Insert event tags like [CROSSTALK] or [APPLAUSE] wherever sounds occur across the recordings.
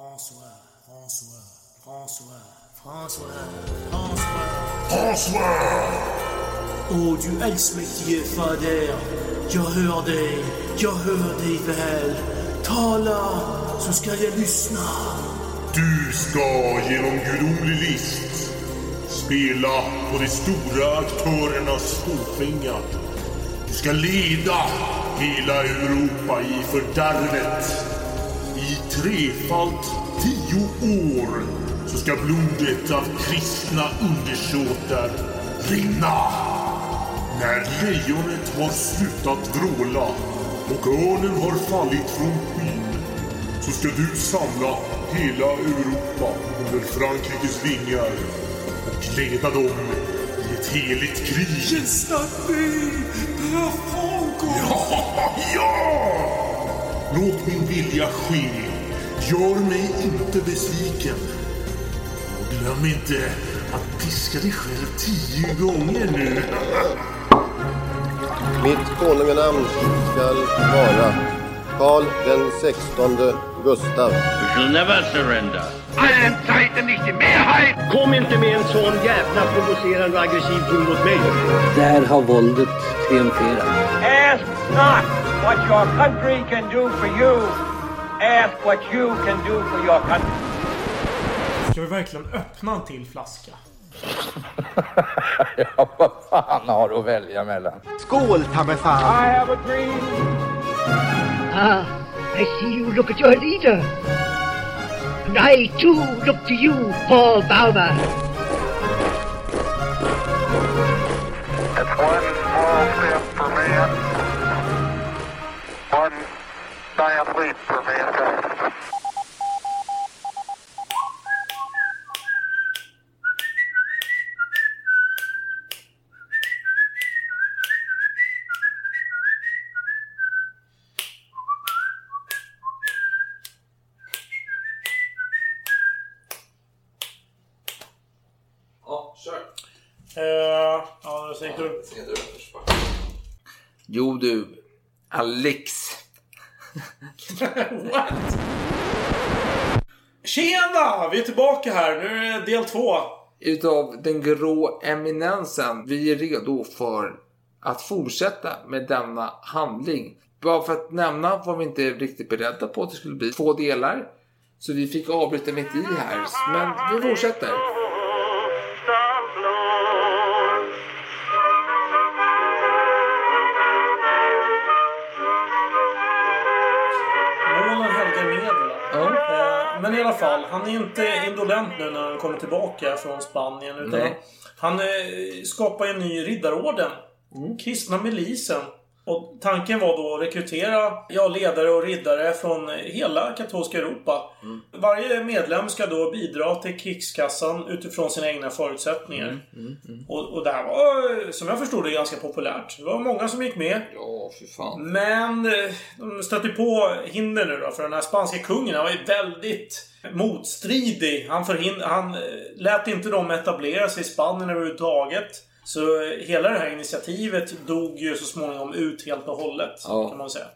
François, François, François, François, François. François! Åh du allsmäktige fader, jag hör dig, jag hör dig väl. Tala, så ska jag lyssna. Du ska genom gudomlig list spela på de stora aktörernas fåfänga. Du ska leda hela Europa i fördärvet. I trefalt tio år så ska blodet av kristna undersåtar rinna. När lejonet har slutat vråla och örnen har fallit från skyn så ska du samla hela Europa under Frankrikes vingar och leda dem i ett heligt krig. Franco! [LAUGHS] Ja, ja! Låt min vilja ske. Gör mig inte besviken. Och glöm inte att piska dig själv tio gånger nu. Mitt konunganamn skall vara Karl den sextonde Gustav. We shall never surrender. allen Zeiten nicht die Mehrheit! Kom inte med en sån jävla provocerande och aggressiv ton mot mig. Där har våldet triumferat. Ask not what your country can do for you. Ask what you can do for your country. Ska vi verkligen öppna en till flaska? [LAUGHS] Ja, vad fan har du att välja mellan? Skål, ta mig fan! I have a dream. Ah, I see you look at your leader. And I too look to you, Paul Bauma. It's one giant leap for mankind. Ja, kör. Du. Bara. Jo du, Alex. [LAUGHS] What? Tjena! Vi är tillbaka här. Nu är det del två. Utav den grå eminensen. Vi är redo för att fortsätta med denna handling. Bara för att nämna var vi inte riktigt beredda på att det skulle bli två delar. Så vi fick avbryta mitt i här. Men vi fortsätter. Fall, han är inte indolent nu när han kommer tillbaka från Spanien. Utan Nej. han eh, skapar en ny riddarorden. Mm. Kristna milisen. Och tanken var då att rekrytera ja, ledare och riddare från hela katolska Europa. Mm. Varje medlem ska då bidra till krigskassan utifrån sina egna förutsättningar. Mm, Och, och det här var, som jag förstod det, ganska populärt. Det var många som gick med. Ja, fy fan. Men eh, de stötte på hinder nu då. För den här spanska kungen, han var ju väldigt motstridig. Han, förhind- han eh, lät inte dem etablera sig i Spanien överhuvudtaget. Så eh, hela det här initiativet dog ju så småningom ut helt och hållet. Ja. Kan man säga.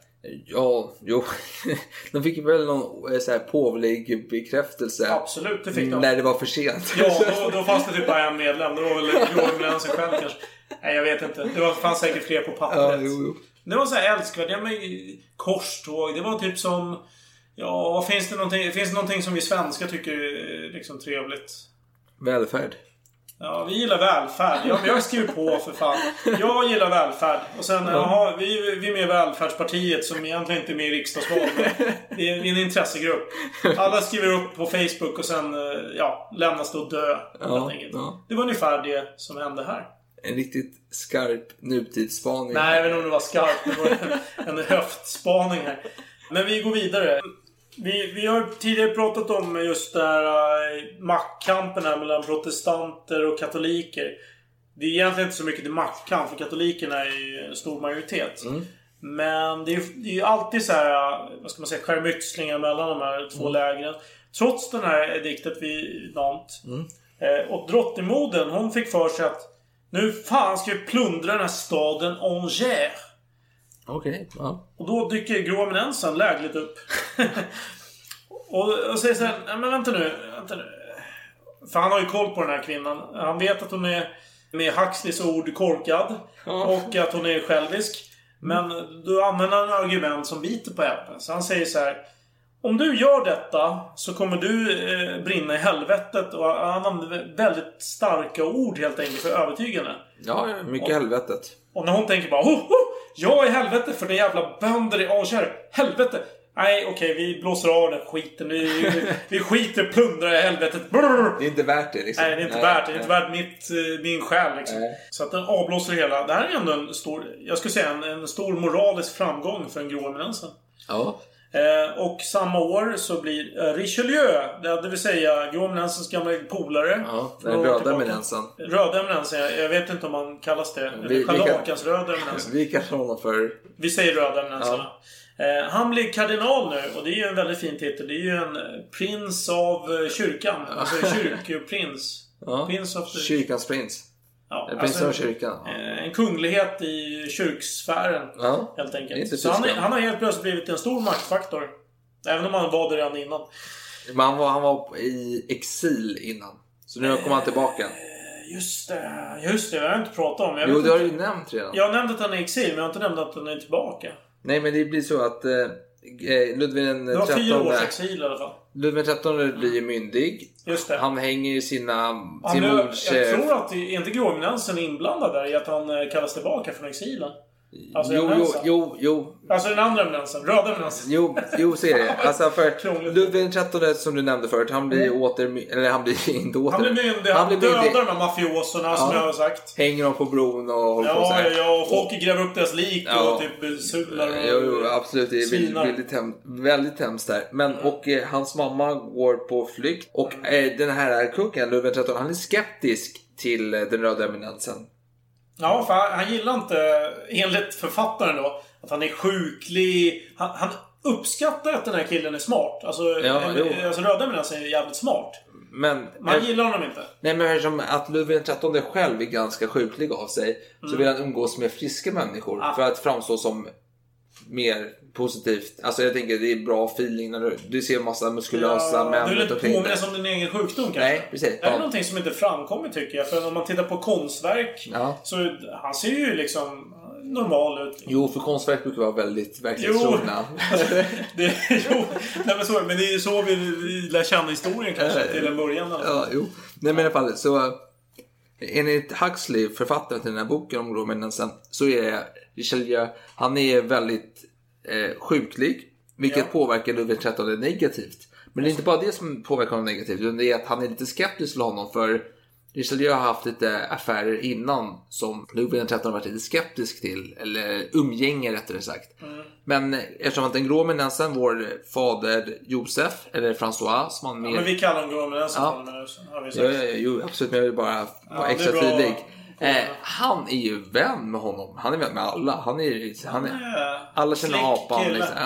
Ja, jo. [LAUGHS] De fick väl någon eh, så här påvlig bekräftelse. Absolut, det fick de. När det var för sent. Ja, [LAUGHS] då, då fanns det typ bara en medlem. Det var väl sig själv kanske. Nej, jag vet inte. Det var, fanns säkert fler på pappret. Ja, jo, jo. Det var så här älskvärt. Ja, men korståg. Det var typ som... Ja, finns det någonting? Finns det någonting som vi svenskar tycker är liksom trevligt? Välfärd. Ja, vi gillar välfärd. Ja, men jag skriver på för fan. Jag gillar välfärd. Och sen, jaha, vi, vi är med i Välfärdspartiet som egentligen inte är med i riksdagsvalet. men Det är en intressegrupp. Alla skriver upp på Facebook och sen, eh, ja, lämnas det att dö. Ja, ja. Det var ungefär det som hände här. En riktigt skarp nutidsspaning. Nej, jag vet inte om det var skarpt. Det var en höftspaning här. Men vi går vidare. Vi, vi har tidigare pratat om just det här eh, maktkampen här mellan protestanter och katoliker. Det är egentligen inte så mycket till maktkamp, för katolikerna är ju en stor majoritet. Men det är ju det är ju alltid så här, vad ska man säga, skärmytslingar mellan de här två lägren. Trots den här ediktet vid Nantes. Eh, och drottningmodern, hon fick för sig att nu fan ska vi plundra den här staden Angers. Okej, ja. Och då dyker grå eminensen lägligt upp. [LAUGHS] Och, och säger så här, "Nej, men vänta nu, vänta nu. För han har ju koll på den här kvinnan. Han vet att hon är, med Huxleys ord, korkad. Och att hon är självisk. Men då använder han argument som biter på henne. Så han säger så här. Om du gör detta så kommer du eh, brinna i helvetet. Och han använder väldigt starka ord helt enkelt för att övertyga henne. Ja, mycket helvetet. Och när hon tänker bara oh, oh, Jag är helvete för det jävla bönder i Alkärr. Helvete! Nej, okej, vi blåser av den skiten. Vi, vi skiter plundrar i helvetet. Brrr. Det är inte värt det liksom. Nej, det är inte värt det. Det är inte värt mitt, eh, min själ liksom. Nej. Så att den avblåser hela. Det här är ändå en stor, jag skulle säga en, en stor moralisk framgång för den grå eminensen. Ja. Eh, och samma år så blir eh, Richelieu, det vill säga grå eminensens gamla polare. Ja, den röda eminensen. Röda eminensen, jag, vet inte om man kallas det. Vi- kan- scharlakansröda eminensen. [LAUGHS] Vi kallar honom för... Vi säger röda eminenserna. Eh, han blir kardinal nu och det är ju en väldigt fin titel. Det är ju en prins av kyrkan. Alltså kyrkoprins. Ja. Prins of the... Kyrkans prins. Ja, Eller prinsen alltså, kyrkan. Eh, En kunglighet i kyrksfären. Ja. Helt enkelt. Så han, är, han har helt plötsligt blivit en stor maktfaktor. Även om han var det redan innan. Men han var, han var i exil innan. Så nu kommer han tillbaka. Eh, Just det, just det. Jag har inte pratat om. Jag, Jo, det har du ju nämnt redan. jag har nämnt att han är i exil, men jag har inte nämnt att han är tillbaka. Nej, men det blir så att eh, eh, Ludvig den Det var fyra års trettonde... exil i alla fall. Ludvig den blir ju myndig. Just det. Han hänger i sina... Han Sin blev, mors... jag eh, tror att är inte gråeminensen inblandad där i att han eh, kallas tillbaka från exilen? Alltså Jo, jo, jo, jo. Alltså den andra eminensen, röda eminensen. Jo, jo, så är det. Alltså för. [LAUGHS] Ludvig den trettonde som du nämnde förut, han blir åter... Eller han blir inte åter... Han blir myndig, han, blir dödar de här mafioserna som Ja. jag har sagt. Hänger dem på bron och håller på så Ja, ja, ja, och folk gräver upp deras lik Ja. och typ sular och Jo, jo, absolut. Det är väldigt, väldigt, hem, väldigt hemskt där. Men, och eh, hans mamma går på flykt. Och eh, den här kungen, Ludvig XIII, han är skeptisk till eh, den röda eminensen. Ja, för han, han gillar inte, enligt författaren då, att han är sjuklig. Han, han uppskattar att den här killen är smart. Alltså, Ja, en, jo. alltså röda eminensen är jävligt smart. Men, Man eh, gillar honom inte. nej, men eftersom att Ludvig XIII själv är ganska sjuklig av sig så Mm. vill han umgås med friska människor Ah. för att framstå som mer positivt. Alltså jag tänker det är bra feeling när du, du ser massa muskulösa män du omkring dig. påminna om din egen sjukdom kanske? Nej, precis. Det är Ja. någonting som inte framkommer tycker jag. För om man tittar på konstverk Ja. så han ser ju liksom normal ut. Jo, för konstverk brukar vara väldigt verklighetstrogna. [LAUGHS] det, jo, nej men, så, men det är ju så vi, lär känna historien kanske till en början. fall. Ja, jo. Nej men i alla fall så. Enligt Huxley, författaren till den här boken om gråmännensen, så är Richelieu, han är väldigt eh, sjuklig. Vilket påverkar Ludvig XIII negativt. Men det är inte bara det som påverkar honom negativt, utan det är att han är lite skeptisk till honom. För Richelieu har haft lite affärer innan som Ludvig XIII har varit lite skeptisk till. Eller umgänge rättare sagt. Men eftersom att den grå eminensen, vår fader Josef, eller François som han Ja, mer men vi kallar honom Gråmenensen Ja. har vi Ja, sagt. ja, ja, jo, absolut, men jag vill bara vara är extra bra. tydlig. Eh, han är ju vän med honom. Han är vän med alla. Han är, han är, alla känner apan. Liksom.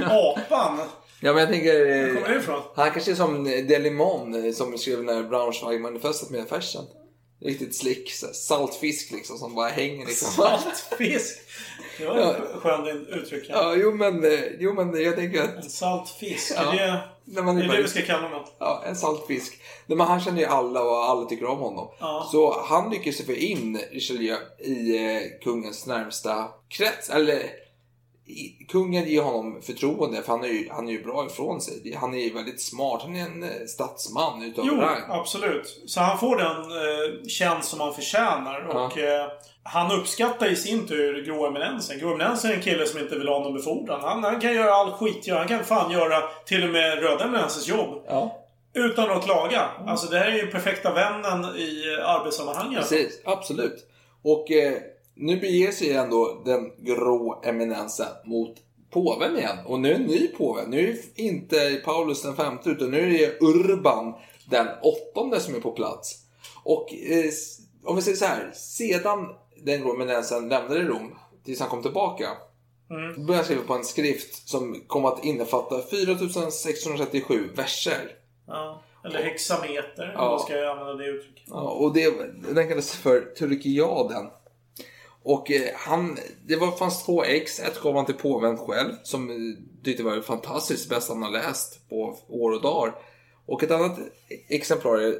[LAUGHS] Apan? ja, men jag tänker... Var eh, kommer det ifrån? Han kanske är som Delimon eh, som skrev den här Braunschweig-manifestet med färsen. Riktigt slick. Saltfisk liksom som bara hänger liksom. Saltfisk? Det var Ja. skönt uttryck. Ja, jo men, eh, jo men jag tänker att... En saltfisk? Ja. Är det När man det, är det vi ska kalla honom? Ja, en saltfisk. Nej, men han känner ju alla och alla tycker om honom. Ja. Så han lyckas ju få in Richelieu i eh, kungens närmsta krets. Eller kungen ger honom förtroende för han är, ju, han är ju bra ifrån sig. Han är ju väldigt smart. Han är en eh, statsman utav Jo, rang. absolut. Så han får den eh, tjänst som han förtjänar. Ja. Och eh, han uppskattar i sin tur grå eminensen. Grå eminensen är en kille som inte vill ha någon befordran. Han, han kan göra all skit. Han kan fan göra till och med röda eminensens jobb. Ja, Utan att klaga. Alltså det här är ju perfekta vännen i eh, arbetssammanhang. precis. Absolut. Och eh, nu beger sig ändå den grå eminensen mot påven igen. Och nu är det en ny påve. Nu är det inte Paulus den femte utan nu är det Urban den åttonde som är på plats. Och eh, om vi säger så här. Sedan den grå eminensen lämnade Rom tills han kom tillbaka. Mm. Började han skriva på en skrift som kom att innefatta 4637 verser. Ja. Eller hexameter, Ja. om man ska använda det uttrycket. Ja, och det, den kallas för Turkiaden. Och eh, han, det var, fanns två ex. Ett gav han till påven själv som eh, tyckte var fantastiskt bäst han har läst på år och dagar. Och ett annat exemplar eh,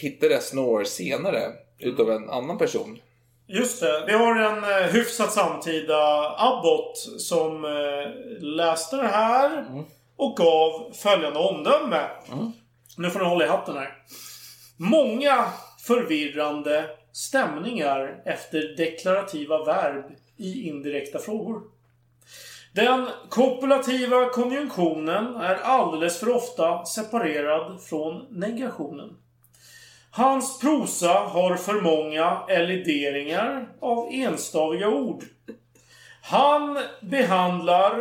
hittades några år senare utav en annan person. Just det. Vi har en eh, hyfsat samtida abbot som eh, läste det här och gav följande omdöme. Nu får ni hålla i hatten här. Många förvirrande stämningar efter deklarativa verb i indirekta frågor. Den kopulativa konjunktionen är alldeles för ofta separerad från negationen. Hans prosa har för många elideringar av enstaviga ord. Han behandlar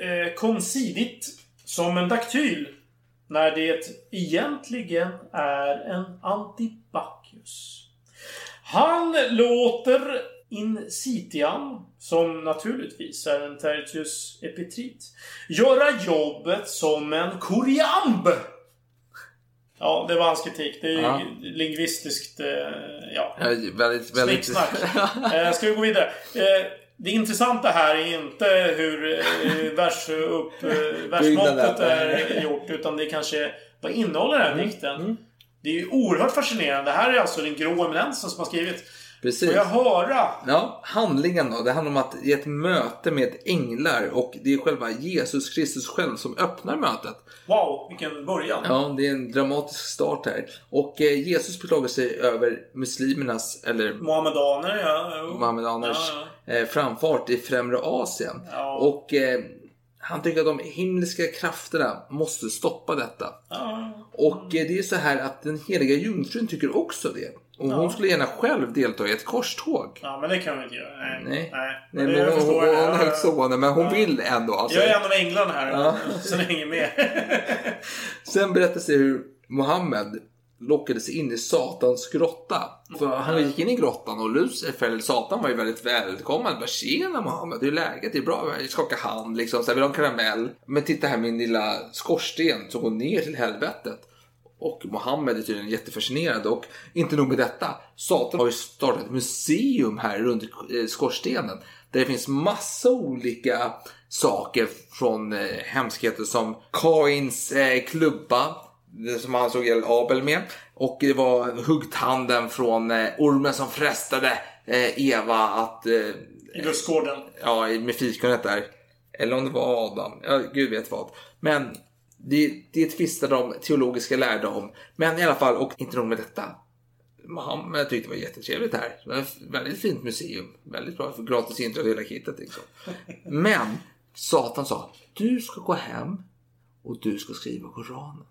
eh, konsidigt som en daktyl när det egentligen är en antibacchus. Han låter incitian, som naturligtvis är en tertius epitrit, göra jobbet som en koriamb. Ja, det var hans kritik. Det är Ja. lingvistiskt... Eh, ja. Ja, väldigt, väldigt... Snicksnack. [LAUGHS] eh, ska vi gå vidare? Eh, det intressanta här är inte hur vers upp, versmåttet är gjort. Utan det kanske vad innehåller den här Mm. Det är ju oerhört fascinerande. Det här är alltså den grå eminensen som har skrivit. Precis. Får jag höra? Ja, handlingen då. Det handlar om att är ett möte med änglar och det är själva Jesus Kristus själv som öppnar mötet. Wow, vilken början. Ja, det är en dramatisk start här. Och eh, Jesus beklagar sig över muslimernas, eller Mohammedaner, ja. jo. Muhammedaners Ja, eh, framfart i främre Asien. Ja. Och eh, han tycker att de himmelska krafterna måste stoppa detta. ja. Och eh, det är så här att den heliga jungfrun tycker också det. Och hon skulle gärna själv delta i ett korståg. Ja, men det kan vi inte göra. Nej. Nej. Nej. Nej, men hon, hon, hon är Ja, högt ja. stående, men hon vill ändå. Alltså. Jag är en av änglarna här. Ja. Så ni hänger med. Sen berättas det hur Mohammed lockades in i Satans grotta. För han gick in i grottan och Lucifer, Satan, var ju väldigt välkommen. Bara, Tjena Mohammed, hur är läget? Det är bra. Jag skakar hand liksom. Så här, vill du ha en karamell? Men titta här min lilla skorsten som går ner till helvetet. Och Mohammed är tydligen jättefascinerad och inte nog med detta. Satan har ju startat ett museum här runt eh, skorstenen. Där det finns massa olika saker från eh, hemskheter som Kains eh, klubba. Det som han såg Abel med. Och det var huggtanden från eh, ormen som frestade eh, Eva att... Eh, I lustgården. ja, med fikonet där. Eller om det var Adam. Ja, gud vet vad. Men det, det tvistar de teologiska lärde om. Men i alla fall, och inte nog med detta. Mohammed tyckte det var jättetrevligt här. Det var ett väldigt fint museum. Väldigt bra för gratis inträde hela kittet. Liksom. Men Satan sa, du ska gå hem och du ska skriva Koranen.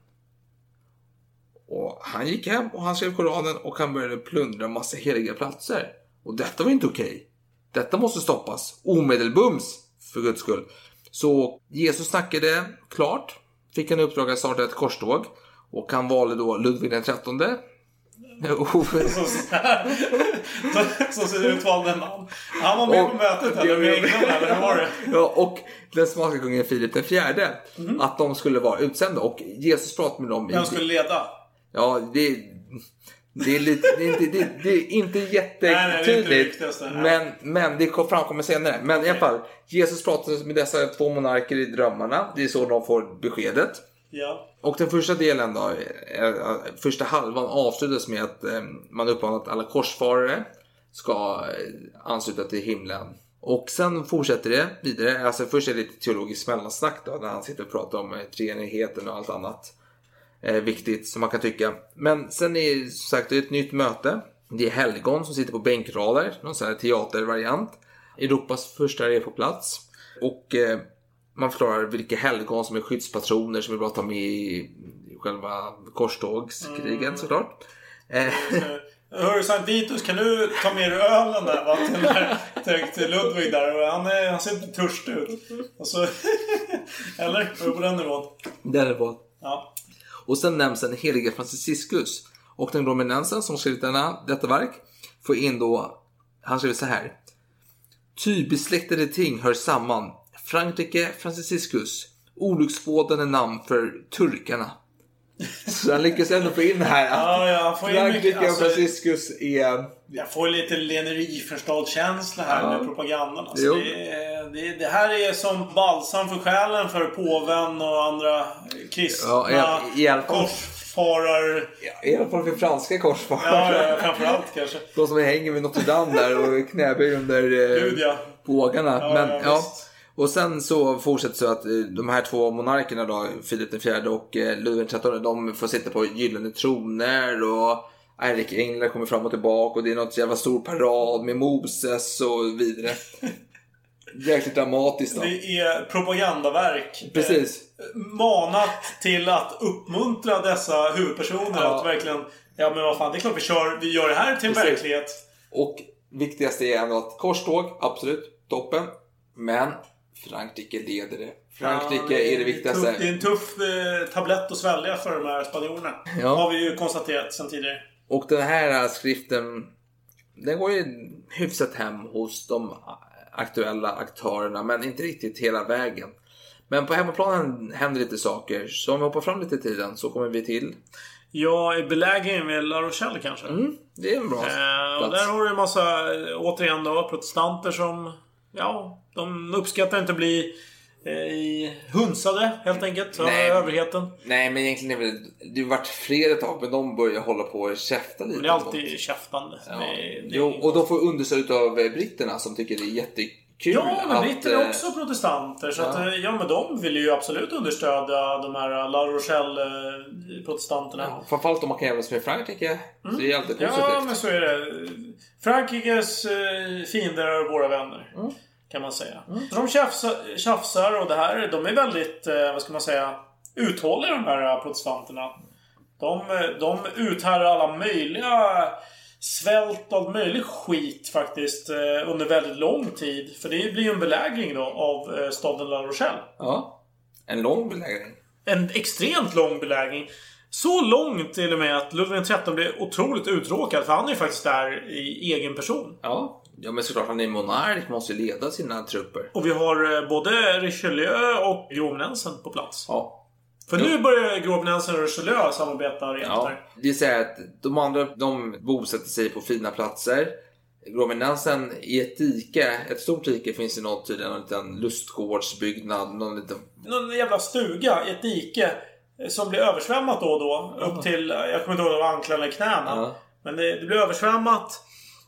Och han gick hem och han skrev Koranen och han började plundra massa heliga platser. Och detta var inte okej. Detta måste stoppas. Omedelbums, för guds skull. Så Jesus snackade klart. Fick en uppdrag att starta ett korståg. Och han valde då Ludvig den trettonde. Ser det utvalde man. Han var med Och- på mötet eller med änglarna, eller hur var det? ja, och den spanska kungen Filip den fjärde. Att de skulle vara utsända. Och Jesus pratade med dem. Vem skulle leda? Ja, det, det, är, lite, det, är inte, det, det är inte jättetydligt. men, men det kom- framkommer senare. Men i alla fall, Jesus pratade med dessa två monarker i drömmarna. Det är så de får beskedet. Ja. Och den första delen då, eh, första halvan avslutas med att eh, man uppmanar att alla korsfarare ska eh, ansluta till himlen. Och sen fortsätter det vidare. Alltså först är det lite teologiskt mellansnack då, när han sitter och pratar om treenigheten och allt annat viktigt som man kan tycka. Men sen är det som sagt det är ett nytt möte. Det är helgon som sitter på bänkrader, någon sån här teatervariant. Europas första är på plats. Och eh, man förklarar vilka helgon som är skyddspatroner som är bra att ta med i själva korstågskrigen såklart. Eh, Hörru Sankt Vitus, kan du ta med dig ölen där va? Till, den där, till, till Ludvig där. Han, är, han ser lite törstig ut. Och så, [LAUGHS] eller? Är du på den nivån? det bra. Ja. Och sen nämns den helige Franciscus. Och den romanensen som skrivit denna, detta verk får in då, han skriver så här. Ty besläktade ting hör samman. Frankrike Franciscus. Olycksbådande namn för turkarna. Så han lyckas ändå få in här Ja, ja, Frankrike och alltså- Franciscus är... Jag får lite leneriförstad-känsla här Ja. med propagandan. Alltså, det, det, det här är som balsam för själen för påven och andra kristna Ja, i- i korsfarar... I alla fall för franska korsfarare. Ja, ja, framförallt kanske. De som hänger vid Notre Dame där och knäböj under eh, Gud, ja. bågarna. Ja, Men, ja, ja. Och sen så fortsätter så att eh, de här två monarkerna då, Filip den fjärde och eh, Ludvig XIII, de får sitta på gyllene troner och Erik Engler kommer fram och tillbaka och det är något jävla stor parad med Moses och vidare. [LAUGHS] Jäkligt dramatiskt då. Det är propagandaverk. Precis. Eh, Manat till att uppmuntra dessa huvudpersoner Ja. att verkligen... Ja men vad fan, det är klart vi, kör, vi gör det här till en Precis. verklighet. Och viktigast är ändå att korståg, absolut, toppen. Men Frankrike leder det. Frankrike Ja, är det viktigaste. Tuff, det är en tuff eh, tablett att svälja för de här spanjorerna. Ja. Har vi ju konstaterat sedan tidigare. Och den här skriften, den går ju hyfsat hem hos de aktuella aktörerna, men inte riktigt hela vägen. Men på hemmaplanen händer lite saker, så om vi hoppar fram lite i tiden så kommer vi till... Ja, i belägringen med La Rochelle kanske. Mm, det är en bra Eh, och plats. där har du en massa, eh, återigen då, protestanter som... Ja, de uppskattar inte att bli eh, hunsade helt enkelt av Nej. överheten. Nej, men egentligen är väl... Det har varit fler ett tag, men de börjar hålla på och käfta lite. Det är alltid käftande. Ja. Det, det Jo, och de får understöd av eh, britterna som tycker det är jättekul Ja, men britter är eh, också protestanter. Så ja. att, eh, ja, men de vill ju absolut understödja de här La Rochelle-protestanterna. Ja, framförallt om man kan jämföra med Frankrike. Så det är alltid positivt. Ja, men så är det. Frankrikes fiender är våra vänner. Mm. Kan man säga. Så de tjafsar, tjafsar och det här, de är väldigt, eh, vad ska man säga, uthålliga de här eh, protestanterna. De, eh, de uthärdar alla möjliga svält och all möjlig skit faktiskt under väldigt lång tid. För det blir ju en belägring då av staden La Rochelle. Ja. En lång belägring. En extremt lång belägring. Så långt till och med att Ludvig XIII blev otroligt uttråkad. För han är ju faktiskt där i egen person. Ja. Ja, men såklart han är monark, måste ju leda sina trupper. Och vi har eh, både Richelieu och Grovnensen på plats. Ja. För nu börjar Grovnensen och Richelieu samarbeta rent Ja, det är så här att de andra de bosätter sig på fina platser. Grovenansen i ett dike, ett stort dike finns det något tydligen en liten lustgårdsbyggnad, någon liten... Någon jävla stuga i ett dike. eh, Som blir översvämmat då och då. Upp till, eh, jag kommer inte ihåg om det var anklarna eller knäna. Ja. Men det, det blir översvämmat.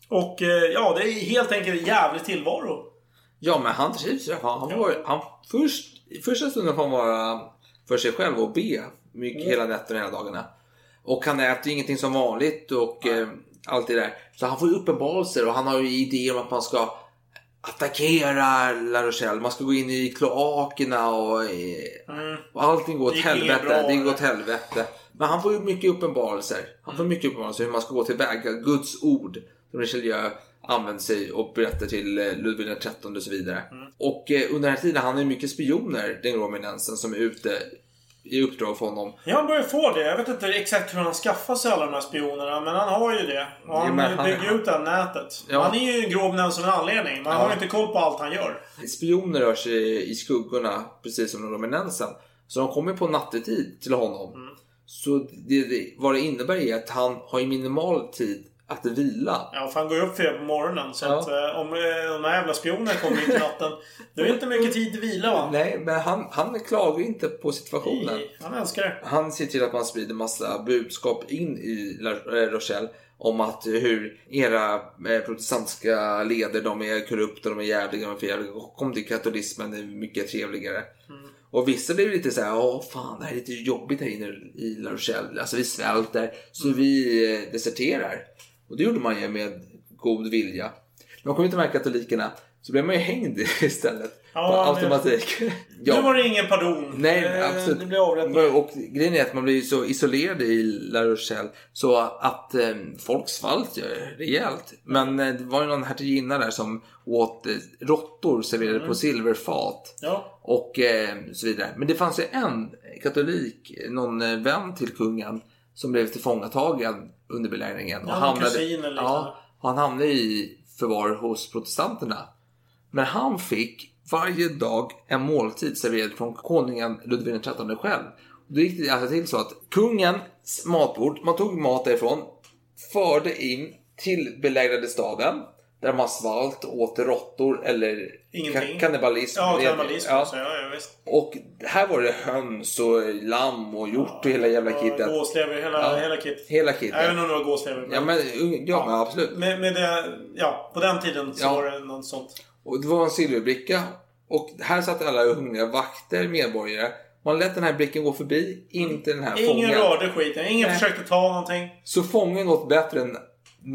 Och eh, ja, det är helt enkelt en jävlig tillvaro. Ja, men han trivs fall. Han var, han, först, I första stunden får han vara för sig själv och be mycket hela nätterna hela dagarna. Och han äter ju ingenting som vanligt och eh, allt det där. Så han får ju uppenbarelser och han har ju idéer om att man ska attackera La Rochelle. Man ska gå in i kloakerna och, eh, och allting går åt helvete. bra, Det går åt helvete. Men han får ju mycket uppenbarelser. Han får mycket uppenbarelser hur man ska gå tillväga. Guds ord som Richelieu använder sig och berättar till eh, Ludvig XIII och så vidare. Och eh, under den här tiden, han har ju mycket spioner, den rominensen, som är ute i uppdrag för honom. Ja, han börjar få det. Jag vet inte exakt hur han skaffar sig alla de här spionerna. Men han har ju det. Och han, Ja, han- bygger ut det här nätet. Ja. Han är ju en grov som en anledning. Man Ja. har ju inte koll på allt han gör. Spioner rör sig i skuggorna, precis som rominensen. Så de kommer på nattetid till honom. Så det, det, vad det innebär är att han har ju minimal tid att vila. Ja, för han går upp fyra på morgonen. Så Ja. att eh, om eh, de här jävla spionerna kommer mitt i natten. Då är det inte mycket tid till vila va? Nej, men han, han klagar ju inte på situationen. Nej, han älskar det. Han ser till att man sprider massa budskap in i La eh, Rochelle om att hur era eh, protestantiska leder, de är korrupta, de är jävliga, de är förjävliga. Kom till katolismen, det är mycket trevligare. Och vissa blev lite så här, åh fan det här är lite jobbigt här inne i La Rochelle. Alltså vi svälter, så vi eh, deserterar. Och det gjorde man ju med god vilja. Men kom inte med katolikerna så blev man ju hängd [LAUGHS] istället. Ja, på men- automatik. [LAUGHS] Nu var det ingen pardon. Nej, Eh, absolut. Det blir avrättning. Och grejen är att man blir så isolerad i La Rochelle så att eh, folk svalt ju rejält. Men eh, det var ju någon hertiginna där som åt eh, råttor serverade Mm. på silverfat. Ja. Och eh, så vidare. Men det fanns ju en katolik, någon eh, vän till kungen, som blev tillfångatagen under belägringen. Ja, någon kusin eller liknande. ja, han hamnade i förvar hos protestanterna. Men han fick varje dag en måltid serverad från konungen Ludvig XIII själv. Då gick det alltså till så att kungens matbord, man tog mat därifrån, förde in till belägrade staden. Där man svalt, åt råttor eller Ingenting. ka- kannibalism. Ja, kannibalism ja. också. Ja, ja. Och här var det höns och lamm och hjort och hela jävla Ja, kittet. Gåslever, hela, Ja. hela kit. Hela vet inte om det var gåslever. Ja, men, ja, men absolut. Med, med det, ja, på den tiden så Ja. var det något sånt. Och det var en silverbricka. Och här satt alla hungriga vakter, medborgare. Man lät den här blicken gå förbi, inte den här Ingen fången. rörde skiten. Ingen Nej. försökte ta någonting. Så fången åt bättre än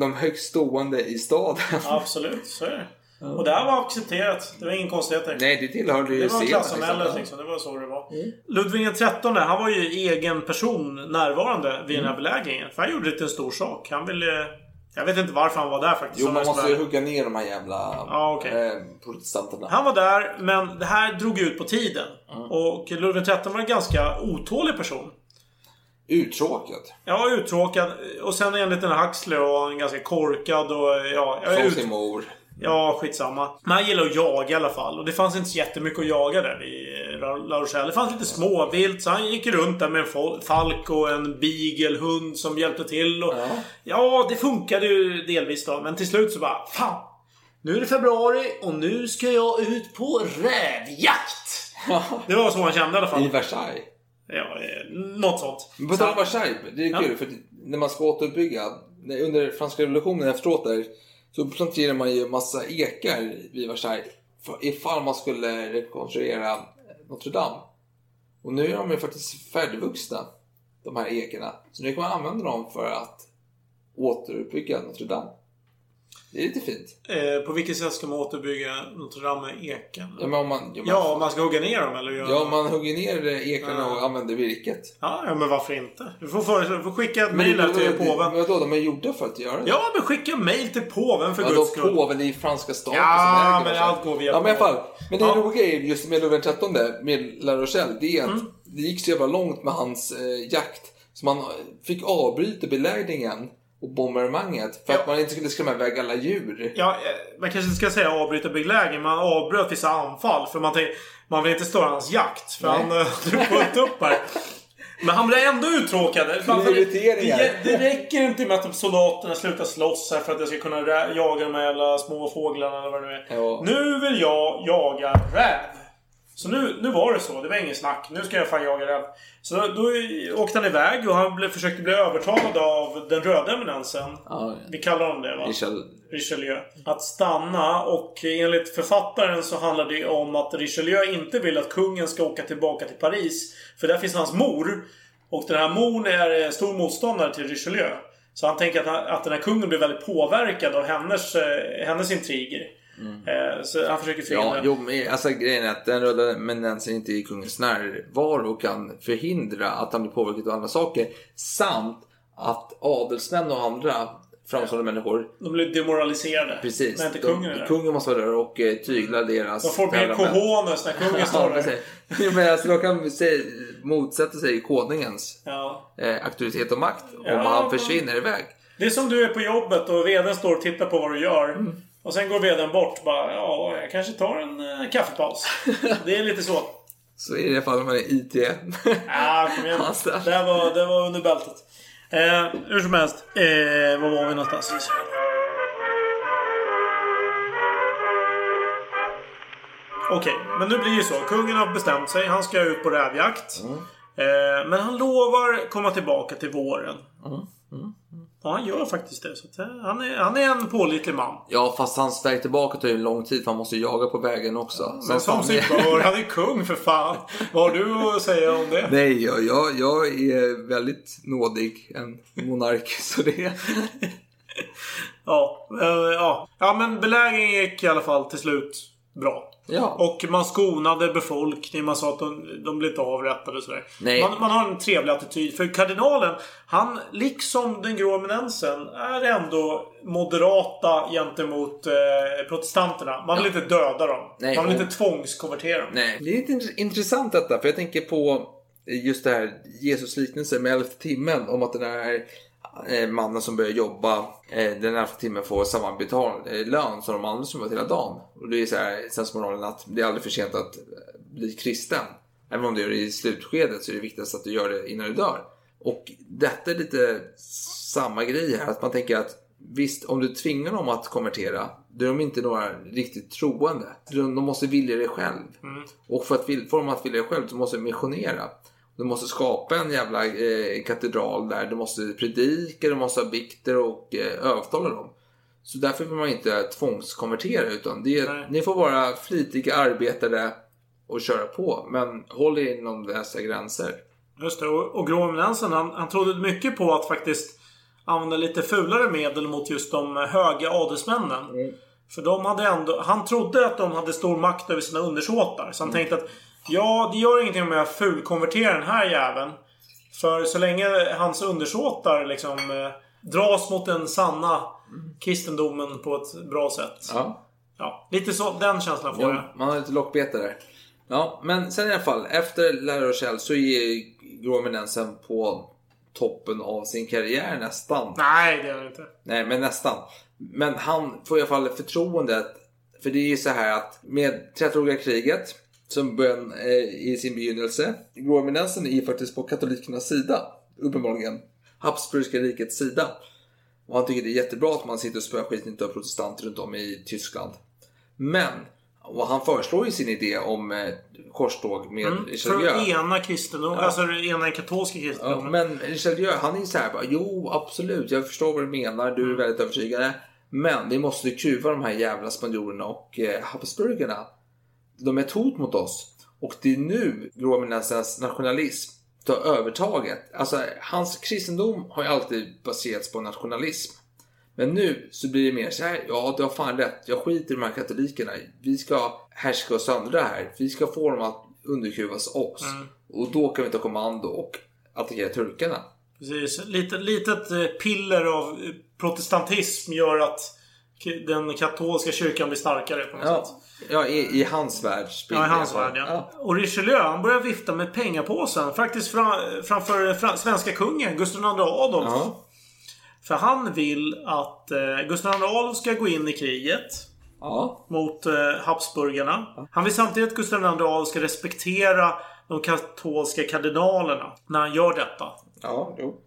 de högst stående i staden. Absolut, så är det. Och det här var accepterat. Det var ingen konstigheter. Nej, det tillhörde ju Det var klassamhället liksom. liksom. Det var så det var. Ludvig XIII, han var ju egen person närvarande vid den här belägringen. För han gjorde det till en stor sak. Han ville... Jag vet inte varför han var där faktiskt. Jo, man måste ju hugga ner de här jävla Ja, okej. eh, protestanterna. Han var där, men det här drog ut på tiden. Och Ludvig XIII var en ganska otålig person. Uttråkad. Ja, uttråkad. Och sen enligt den här Huxley var han ganska korkad och ja... Som ut- sin mor. Ja, skitsamma. Men han gillar att jaga i alla fall. Och det fanns inte så jättemycket att jaga där i La Rochelle. Det fanns lite småvilt, så han gick runt där med en falk och en beaglehund som hjälpte till. Och, ja. det funkade ju delvis då. Men till slut så bara, fan! Nu är det februari och nu ska jag ut på rävjakt! Det var så han kände i alla fall. I Versailles. Ja, eh, något sånt. På tal om Versailles, det är kul för när man ska återuppbygga, under franska revolutionen efteråt där, så planterar man ju massa ekar vid Versailles ifall man skulle rekonstruera Notre Dame. Och nu är de ju faktiskt färdigvuxna, de här ekarna. Så nu kan man använda dem för att återuppbygga Notre Dame. Det är lite fint. Eh, på vilket sätt ska man återbygga Notre Dame med eken? Ja, men om man, ja, man, Ja, man ska hugga ner dem eller göra... ja, man hugger ner ekarna och använder virket. Ja, ja, men varför inte? Du får, föreslå, du får skicka ett Men mejl till det- påven. Vadå, de är gjorda för att göra det? Ja, men skicka mejl till påven för Vadå guds skull. påven i franska staten Ja, men allt går via Ja men i alla fall. Men det Ja. roliga är just med Louis XIII med La Rochelle. Det är att Mm. det gick så jävla långt med hans eh, jakt. Så man fick avbryta belägringen och bombardemanget för att man inte skulle skrämma iväg alla djur. Ja, eh, man kanske inte ska säga avbryta belägringen. Man avbröt vissa anfall. För man, man vill inte störa hans jakt. För Nej. han eh, [LAUGHS] drog fullt upp här. Men han blev ändå uttråkad. Det, det, det räcker inte med att soldaterna slutar slåss här för att jag ska kunna jaga de här jävla små fåglarna eller vad det nu är. Ja. Nu vill jag jaga räv. Så nu, nu var det så. Det var ingen snack. Nu ska jag fan jaga räv. Så då, då åkte han iväg och han blev, försökte bli övertalad av den röda eminensen. Ja, Vi kallar honom det va? Richel. Richelieu. Att stanna och enligt författaren så handlar det om att Richelieu inte vill att kungen ska åka tillbaka till Paris. För där finns hans mor. Och den här morn är stor motståndare till Richelieu. Så han tänker att, att den här kungen blir väldigt påverkad av hennes, eh, hennes intriger. Eh, så han försöker Ja, förhindra. jo, men alltså grejen är att den röda eminensen inte är i kungens närvaro och kan förhindra att han blir påverkad av andra saker. Samt att adelsmän och andra framstående människor De blir demoraliserade. Precis. När inte De- kungen är där. Kungen måste vara där och eh, tygla deras De får mer cojones när kungen [LAUGHS] står Ja, där. Jo, men alltså, de kan se, motsätta sig konungens Ja. eh, auktoritet och makt om Ja, han försvinner iväg. Det är som du är på jobbet och vdn står och tittar på vad du gör. Mm. Och sen går vdn bort bara, ja, jag kanske tar en eh, kaffepaus. [LAUGHS] Det är lite så. Så är det i alla fall om man är IT. Ja, kom igen. [LAUGHS] Det här var, det var under bältet. Eh, hur som helst. Eh, var var vi någonstans? Okej, men nu blir det så. Kungen har bestämt sig. Han ska ut på rävjakt. Eh, men han lovar komma tillbaka till våren. Ja, han gör faktiskt det. Så eh, han, är, han är en pålitlig man. Ja, fast hans väg tillbaka tar ju en lång tid för han måste jaga på vägen också. Men som sig bör. Han är kung för fan. Vad har du att säga om det? Nej, jag, jag, jag är väldigt nådig. En monark. [LAUGHS] Så det... Ja, eh, ja. ja, men belägringen gick i alla fall till slut bra. Ja. Och man skonade befolkningen. Man sa att de, de blev inte avrättade och sådär. Nej. Man, man har en trevlig attityd. För kardinalen, han liksom den grå eminensen, är ändå moderata gentemot eh, protestanterna. Man vill inte döda dem. Nej, man vill och- inte tvångskonvertera dem. Nej, det är lite int- intressant detta. För jag tänker på just det här Jesus-liknelsen med elfte timmen. Om att den här eh, mannen som börjar jobba den elfte timmen får samma betal, eh, lön som de andra som jobbat hela dagen. Och det är så här sensmoralen att det är aldrig för sent att eh, bli kristen. Även om du gör det i slutskedet så är det viktigast att du gör det innan du dör. Och detta är lite samma grej här. Att man tänker att visst, om du tvingar dem att konvertera, då är de inte några riktigt troende. De måste vilja det själv. Och för att få dem att vilja det själv så måste du missionera. Du måste skapa en jävla eh, katedral där. Du måste predika, du måste ha bikter och eh, övertala dem. Så därför vill man inte tvångskonvertera utan det, Nej. ni får vara flitiga arbetare och köra på. Men håll er inom dessa gränser. Just det. Och, och Grå Eminensen, han, han trodde mycket på att faktiskt använda lite fulare medel mot just de höga adelsmännen. För de hade ändå... Han trodde att de hade stor makt över sina undersåtar. Så han tänkte att ja, det gör ingenting om jag fulkonverterar den här jäveln. För så länge hans undersåtar liksom eh, dras mot den sanna kristendomen på ett bra sätt. Ja. Ja, lite så. Den känslan får Ja, jag. man har lite lockbete där. Ja, men sen i alla fall. Efter La Rochelle så är Grå Eminensen på toppen av sin karriär nästan. Nej, det är det inte. Nej, men nästan. Men han får i alla fall förtroendet. För det är ju så här att med 30-åriga kriget som början eh, i sin begynnelse. Grå Eminensen är faktiskt på katolikernas sida. Uppenbarligen. Habsburgska rikets sida. Och han tycker det är jättebra att man sitter och spöar skiten av protestanter runt om i Tyskland. Men, och han föreslår ju sin idé om eh, korståg med Mm, Richelieu. för ena kristendom, alltså ena katolska Ja, kristendomen. men Richelieu, han är ju så här bara, jo absolut, jag förstår vad du menar, du Mm. är väldigt övertygande. Men vi måste kuva de här jävla spanjorerna och eh, Habsburgarna. De är ett hot mot oss. Och det är nu Grå Eminensens nationalism tar övertaget. Alltså, hans kristendom har ju alltid baserats på nationalism. Men nu så blir det mer så här, ja du har fan rätt, jag skiter i de här katolikerna. Vi ska härska och söndra här. Vi ska få dem att underkuvas oss. Mm. Och då kan vi ta kommando och attackera turkarna. Precis. Lite, litet eh, piller av eh, protestantism gör att den katolska kyrkan blir starkare på något Ja, sätt. ja i, i hans värld. Ja, i hans värld ja. Och Richelieu, han börjar vifta med pengapåsen. Faktiskt fra, framför fra, svenska kungen, Gustav II Adolf. Ja. För han vill att eh, Gustav II Adolf ska gå in i kriget. Ja. Mot eh, Habsburgarna. Han vill samtidigt att Gustav II Adolf ska respektera de katolska kardinalerna. När han gör detta. Ja, jo.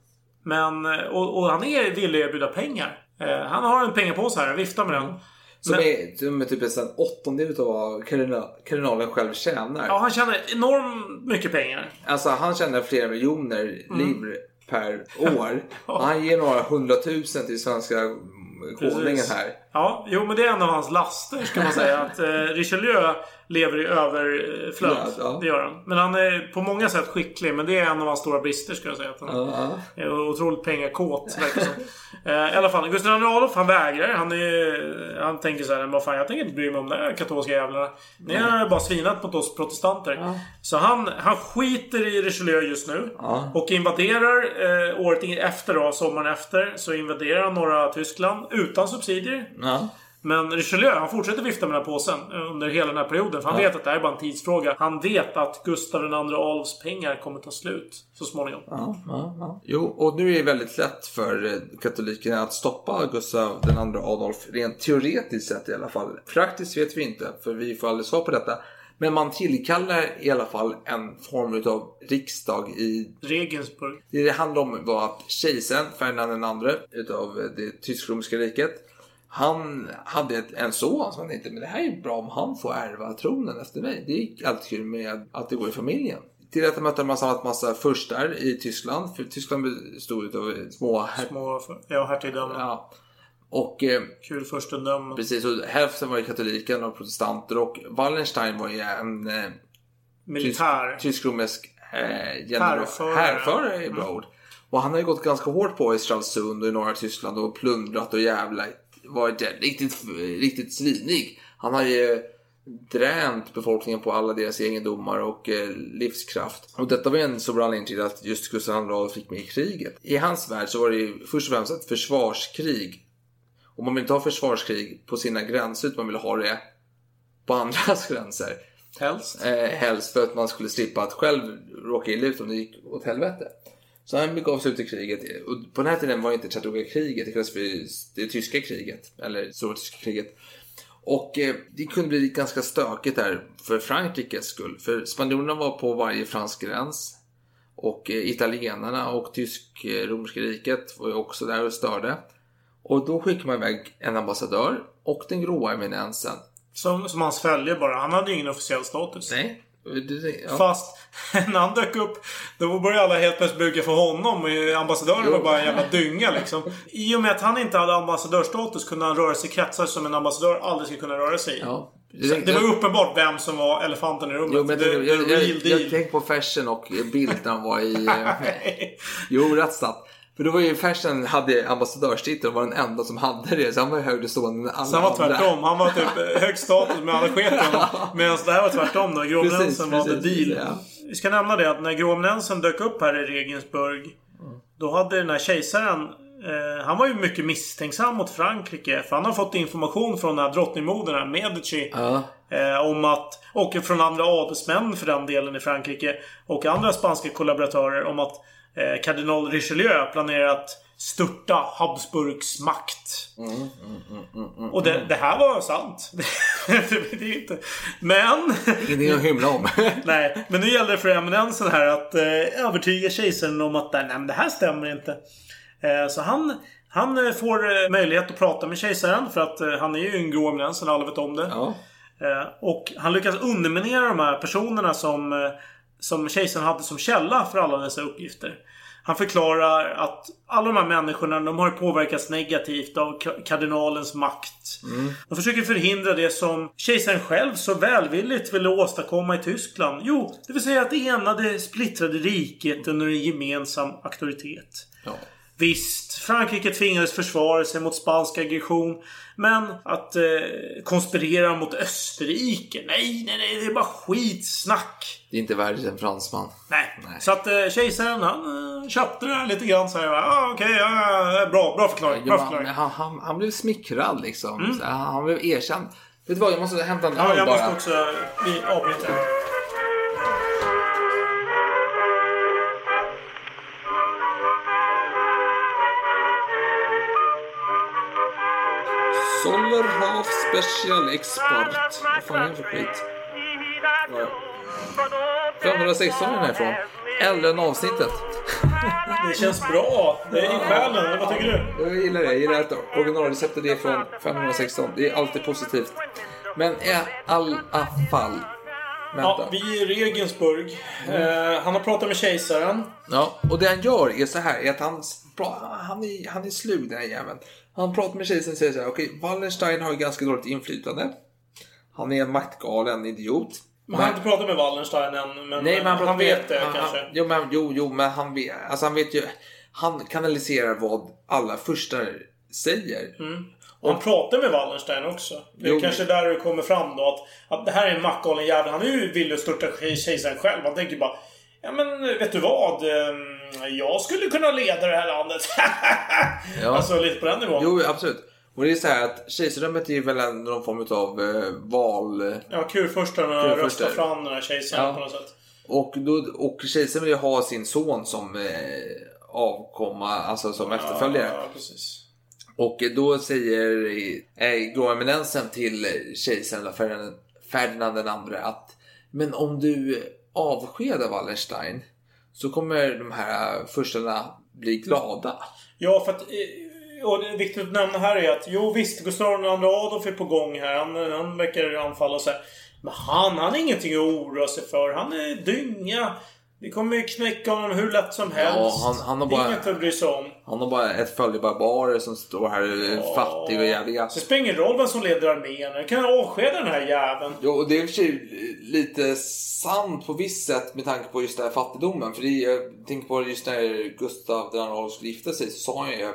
Men, eh, och, och han är villig att erbjuda pengar. Eh, han har en pengapåse här, vifta med den. Som, Men- är, som är typ en åttondel av vad kardinal, kardinalen själv tjänar. Ja, han tjänar enormt mycket pengar. Alltså han tjänar flera miljoner Mm. per år. [LAUGHS] Och han ger några hundratusen till svenska konungen här. Ja, jo men det är en av hans laster ska man säga. [LAUGHS] Att eh, Richelieu lever i överflöd. Ja, ja. Det gör han. Men han är på många sätt skicklig. Men det är en av hans stora brister skulle jag säga. Att han Ja, är otroligt pengakåt verkar som. eh, I alla fall, Gustav II Adolf han vägrar. Han, är, han tänker så här, vad fan jag tänker inte bry mig om de här katolska jävlarna. Ni har bara svinat mot oss protestanter. Så han, han skiter i Richelieu just nu. Och invaderar eh, året efter då, sommaren efter, så invaderar han norra Tyskland utan subsidier. Men Richelieu, han fortsätter vifta med den här påsen under hela den här perioden. För han Ja. vet att det här är bara en tidsfråga. Han vet att Gustav II Adolfs pengar kommer ta slut så småningom. Ja, ja, ja. Jo, och nu är det väldigt lätt för eh, katolikerna att stoppa Gustav II Adolf. Rent teoretiskt sett i alla fall. Praktiskt vet vi inte, för vi får aldrig svar på detta. Men man tillkallar i alla fall en form av riksdag i... Regensburg. Det det handlar om var att kejsaren Ferdinand II utav det tysk-romerska riket. Han hade ett, en son som han tänkte, men det här är bra om han får ärva tronen efter mig. Det gick alltid kul med att det går i familjen. Till detta mötte man samlat massa furstar i Tyskland. För Tyskland bestod av små... Här... Små, ja, hertigdömen. Ja. Och eh, Kul furstendömen. precis, och hälften var ju katoliker och protestanter. Och Wallenstein var ju en eh, Militär. tysk- tysk-romersk eh, general. Härförare. Härförare är ett Mm. bra ord. Och han har ju gått ganska hårt på i Stralsund och i norra Tyskland och plundrat och jävla varit riktigt, riktigt svinig. Han har ju dränt befolkningen på alla deras egendomar och eh, livskraft. Och detta var en stor anledning till att just Gustav II fick med i kriget. I hans värld så var det ju först och främst ett försvarskrig. Och man vill inte ha försvarskrig på sina gränser utan man vill ha det på andras [LAUGHS] gränser. Helst. Eh, helst för att man skulle slippa att själv råka illa ut om det gick åt helvete. Så han begav sig ut i kriget. Och på den här tiden var det inte trettonåriga kriget, det kallas för det tyska kriget. Eller stora tyska kriget. Och eh, det kunde bli ganska stökigt där för Frankrikes skull. För spanjorerna var på varje fransk gräns. Och eh, italienarna och tysk-romerska riket var ju också där och störde. Och då skickade man iväg en ambassadör och den gråa eminensen. Som, som hans följe bara. Han hade ju ingen officiell status. Nej. Det- ja. Fast [LAUGHS] när han dök upp, då började alla helt plötsligt buga för honom. Och ambassadören var bara en jävla dynga liksom. I och med att han inte hade ambassadörstatus kunde han röra sig i kretsar som en ambassadör aldrig skulle kunna röra sig i. Ja. Det var uppenbart vem som var elefanten i rummet. Jo, men det, jag, jag, jag, jag tänker på Fersen och Bildt när han var i... eh, [LAUGHS] jo, rätt sant. För då var ju Fersen hade ambassadörstitel och var den enda som hade det. Så han var ju högre stående än alla Så han var andra. tvärtom. Han var typ [LAUGHS] hög status med alla sket honom. Medan det här var tvärtom då. Precis, var the precis, deal. ja. Vi ska nämna det att när Gråeminensen dök upp här i Regensburg. Då hade den här kejsaren eh, han var ju mycket misstänksam mot Frankrike. För han har fått information från den här drottningmodern, Medici. Ja. Eh, om att, och från andra adelsmän för den delen i Frankrike. Och andra spanska kollaboratörer om att eh, kardinal Richelieu planerar att störta Habsburgs makt. Och det, det här var sant. [LAUGHS] det, det inte. Men... Ingenting att hymla om. [LAUGHS] Nej, men nu gäller det för eminensen här att eh, övertyga kejsaren om att nej, men det här stämmer inte. Eh, så han, han får möjlighet att prata med kejsaren för att eh, han är ju en grå eminens, alla vet om det. Ja. Och han lyckas underminera de här personerna som, som kejsaren hade som källa för alla dessa uppgifter. Han förklarar att alla de här människorna de har påverkats negativt av ka- kardinalens makt. De försöker förhindra det som kejsaren själv så välvilligt ville åstadkomma i Tyskland. Jo, det vill säga att ena det splittrade riket under en gemensam auktoritet. Ja. Visst, Frankrike tvingades försvara sig mot spansk aggression. Men att eh, konspirera mot Österrike? Nej, nej, nej. Det är bara skitsnack. Det är inte värdigt en fransman. Nej. Nej. Så att eh, kejsaren han eh, köpte det här lite grann så här. Ah, Okej, ja, ja, bra, bra förklaring. Ja, Bra förklaring. han, han, han blev smickrad liksom. Så han, blev erkänd. Vet du vad, jag måste hämta en Ja, öl jag bara. måste också... Vi avbryter. Sollerhof Special Export. Vad fan är det för skit? Ja. 516 är den ifrån. Äldre än avsnittet. Det känns bra. Det är i själen. Vad tycker du? Jag gillar det. Jag gillar att originalreceptet är från 516. Det är alltid positivt. Men i alla fall. Ja, vi är i Regensburg. Eh, han har pratat med kejsaren. Ja, och det han gör är så här, är att han, han, är, han är slug den här jäveln. Han pratar med kejsaren och säger så här, okej, Wallenstein har ju ganska dåligt inflytande. Han är en maktgalen idiot. Man har inte pratat med Wallenstein än, men, Nej, men han, han, vet det han, kanske. Han, jo, men, jo, jo, men han vet, alltså han vet ju, han kanaliserar vad alla furstar säger. Och han pratar med Wallenstein också. Det är Jo. kanske där det kommer fram då att, att det här är en maktgalen jävel. Han är ju villig att störta kej- kejsaren själv. Han tänker bara Ja men vet du vad? Ehm, Jag skulle kunna leda det här landet. Ja. Alltså lite på den nivån. Jo, absolut. Och det är så här att kejsardömet är väl en, någon form av eh, val... Ja, kurfurstarna Kurfurstar. röstar fram den här kejsaren Ja. på något sätt. Och, då, och kejsaren vill ju ha sin son som eh, avkomma, alltså som efterföljare. Ja, precis. Och då säger eh, Grå Eminensen till kejsaren Ferdinand, den andre att men om du avskedar Wallenstein så kommer de här furstarna bli glada. Ja, för att... Eh, och det är viktigt att nämna här är att jo visst, Gustav II Adolf är på gång här. Han, han verkar anfalla och så här. Men han, han har ingenting att oroa sig för. Han är dynga. Vi kommer ju knäcka honom hur lätt som helst. han- han har bara- Inget att bry sig om. Han har bara ett följe barbarer som står här ja. fattiga och jävliga. Det spelar ingen roll vem som leder armén. Jag kan avskeda den här jäveln. Jo, och det är i och för sig lite sant på visst sätt med tanke på just den här fattigdomen. För det, jag tänker på just när Gustav II Adolf skulle gifta sig så sa han ju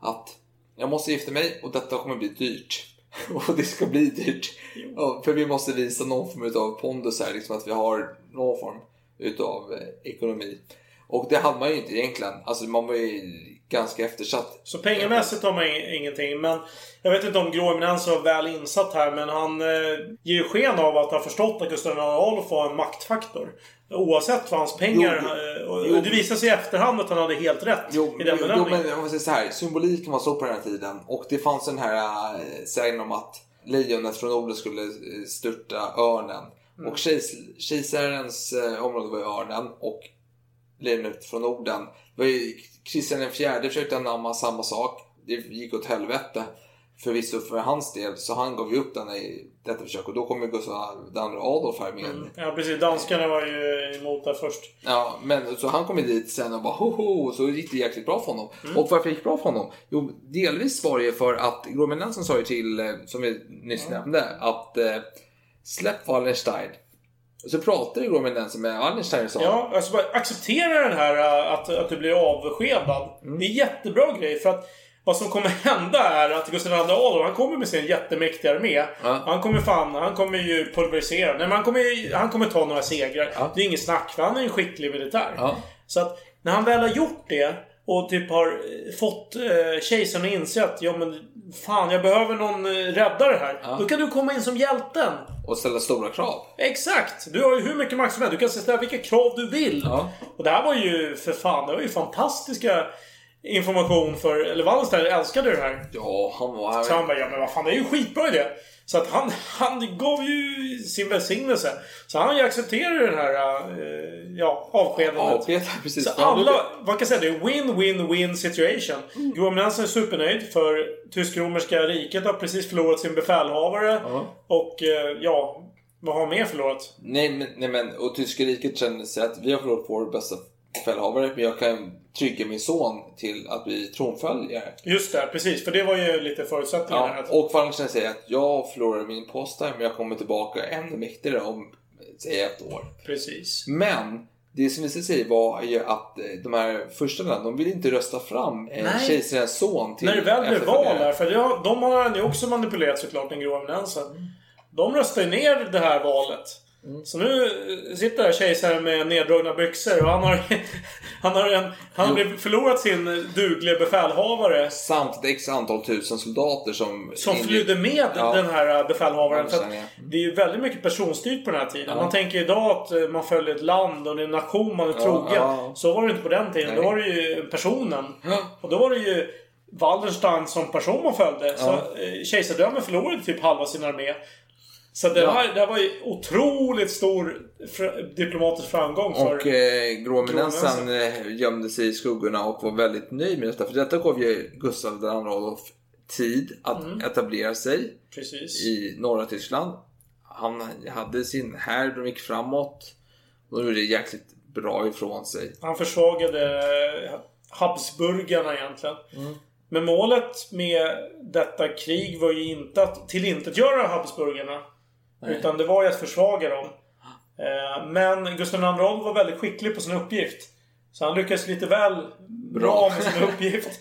att jag måste gifta mig och detta kommer bli dyrt. [LAUGHS] Och det ska bli dyrt. Ja, för vi måste visa någon form av pondus här, liksom att vi har någon form utav eh, ekonomi. Och det hade man ju inte egentligen. Alltså man var ju ganska eftersatt. Så pengamässigt har man ing- ingenting. Men jag vet inte om Grå Eminens var väl insatt här. Men han eh, ger ju sken av att ha förstått att Gustav II Adolf var en maktfaktor. Oavsett vad hans pengar... Jo, eh, och, jo. det visade sig i efterhand att han hade helt rätt Jo, i den jo, jo bedömningen. men om man säger så här, symboliken var så på den här tiden och det fanns den här äh, sägen om att lejonet från Norden skulle eh, störta örnen. Mm. Och kejs- kejsarens eh, område var ju örnen och lejonet från Norden. Det var ju Kristian fjärde försökte anamma samma sak. Det gick åt helvete förvisso för hans del. Så han gav ju upp den i detta försök och då kom ju Gustav II Adolf här med. Ja precis, danskarna var ju emot det först. Ja, men så han kom ju dit sen och bara hoho, så gick det jäkligt bra för honom. Mm. Och varför gick det bra för honom? Jo, delvis var det ju för att Gromenensen sa ju till, eh, som vi nyss nämnde, att eh, släpp Wallenstein. Och så pratade Gromenensen med Wallenstein och sa Ja, alltså acceptera den här äh, att, att du blir avskedad. Mm. Det är en jättebra grej för att vad som kommer [LAUGHS] hända är att Gustav II Adolf, han kommer med sin jättemäktiga armé. Ja. Han kommer fan, han kommer ju pulverisera. Nej men han kommer, ju- han kommer ta några segrar. Det är inget snack för han är en skicklig militär. Ja. Så att när han väl har gjort det och typ har eh, fått eh, kejsaren att inse att ja men fan jag behöver någon eh, räddare här. Då kan du komma in som hjälten. och ställa stora krav. Exakt! Du har ju hur mycket makt som helst. Du kan ställa vilka krav du vill. Ja. Och det här var ju för fan, det var ju fantastiska information för... Eller Wallenstein älskade det här. Ja, han var... Så han bara, ja men vad fan det är ju skitbra idé. Så att han, han gav ju sin välsignelse. Så han accepterade den här, eh, ja, avskedandet. Avskedad, precis. Så alla, vad kan säga, det är win-win-win situation. Mm. Johan Nansen är supernöjd för tysk-romerska riket har precis förlorat sin befälhavare. Och eh, ja, vad har mer förlorat? Nej men, nej men, och tyska riket kände sig att vi har förlorat vår bästa befälhavare, men jag kan trygga min son till att bli tronföljare. Just det, precis. För det var ju lite förutsättningarna. Ja, och Wallenstein säger att jag förlorar min post här, men jag kommer tillbaka ännu mäktigare om, säg ett år. Precis. Men det som visade sig var ju att eh, de här första de ville inte rösta fram kejsarens son till När det väl blev val där, för det, de har ju också manipulerat såklart, den grova eminensen. De röstade ju ner det här valet. Så nu sitter kejsaren med neddragna byxor och han har, [LAUGHS] han har, en, han har förlorat sin dugliga befälhavare. Samt x antal tusen soldater som... Som flydde med Ja. den här befälhavaren. För att Ja. det är ju väldigt mycket personstyrt på den här tiden. Ja. Man tänker idag att eh, man följer ett land och det är en nation man är trogen. Så var det inte på den tiden. Nej. Då var det ju personen. Och då var det ju Wallenstein som person man följde. Så eh, kejsardömet förlorade typ halva sin armé. Så det, Ja. här, det här var ju otroligt stor diplomatisk framgång för... Och eh, Gråminensen eh, gömde sig i skuggorna och var väldigt nöjd med detta. För detta gav ju Gustav II Adolf tid att Mm. etablera sig Precis. i norra Tyskland. Han hade sin här, de gick framåt. Och de gjorde det jäkligt bra ifrån sig. Han försvagade eh, Habsburgarna egentligen. Men målet med detta krig var ju inte att tillintetgöra Habsburgarna. Utan det var ju att försvaga dem. Eh, Men Gustav II Adolf var väldigt skicklig på sin uppgift. Så han lyckades lite väl bra med sin uppgift.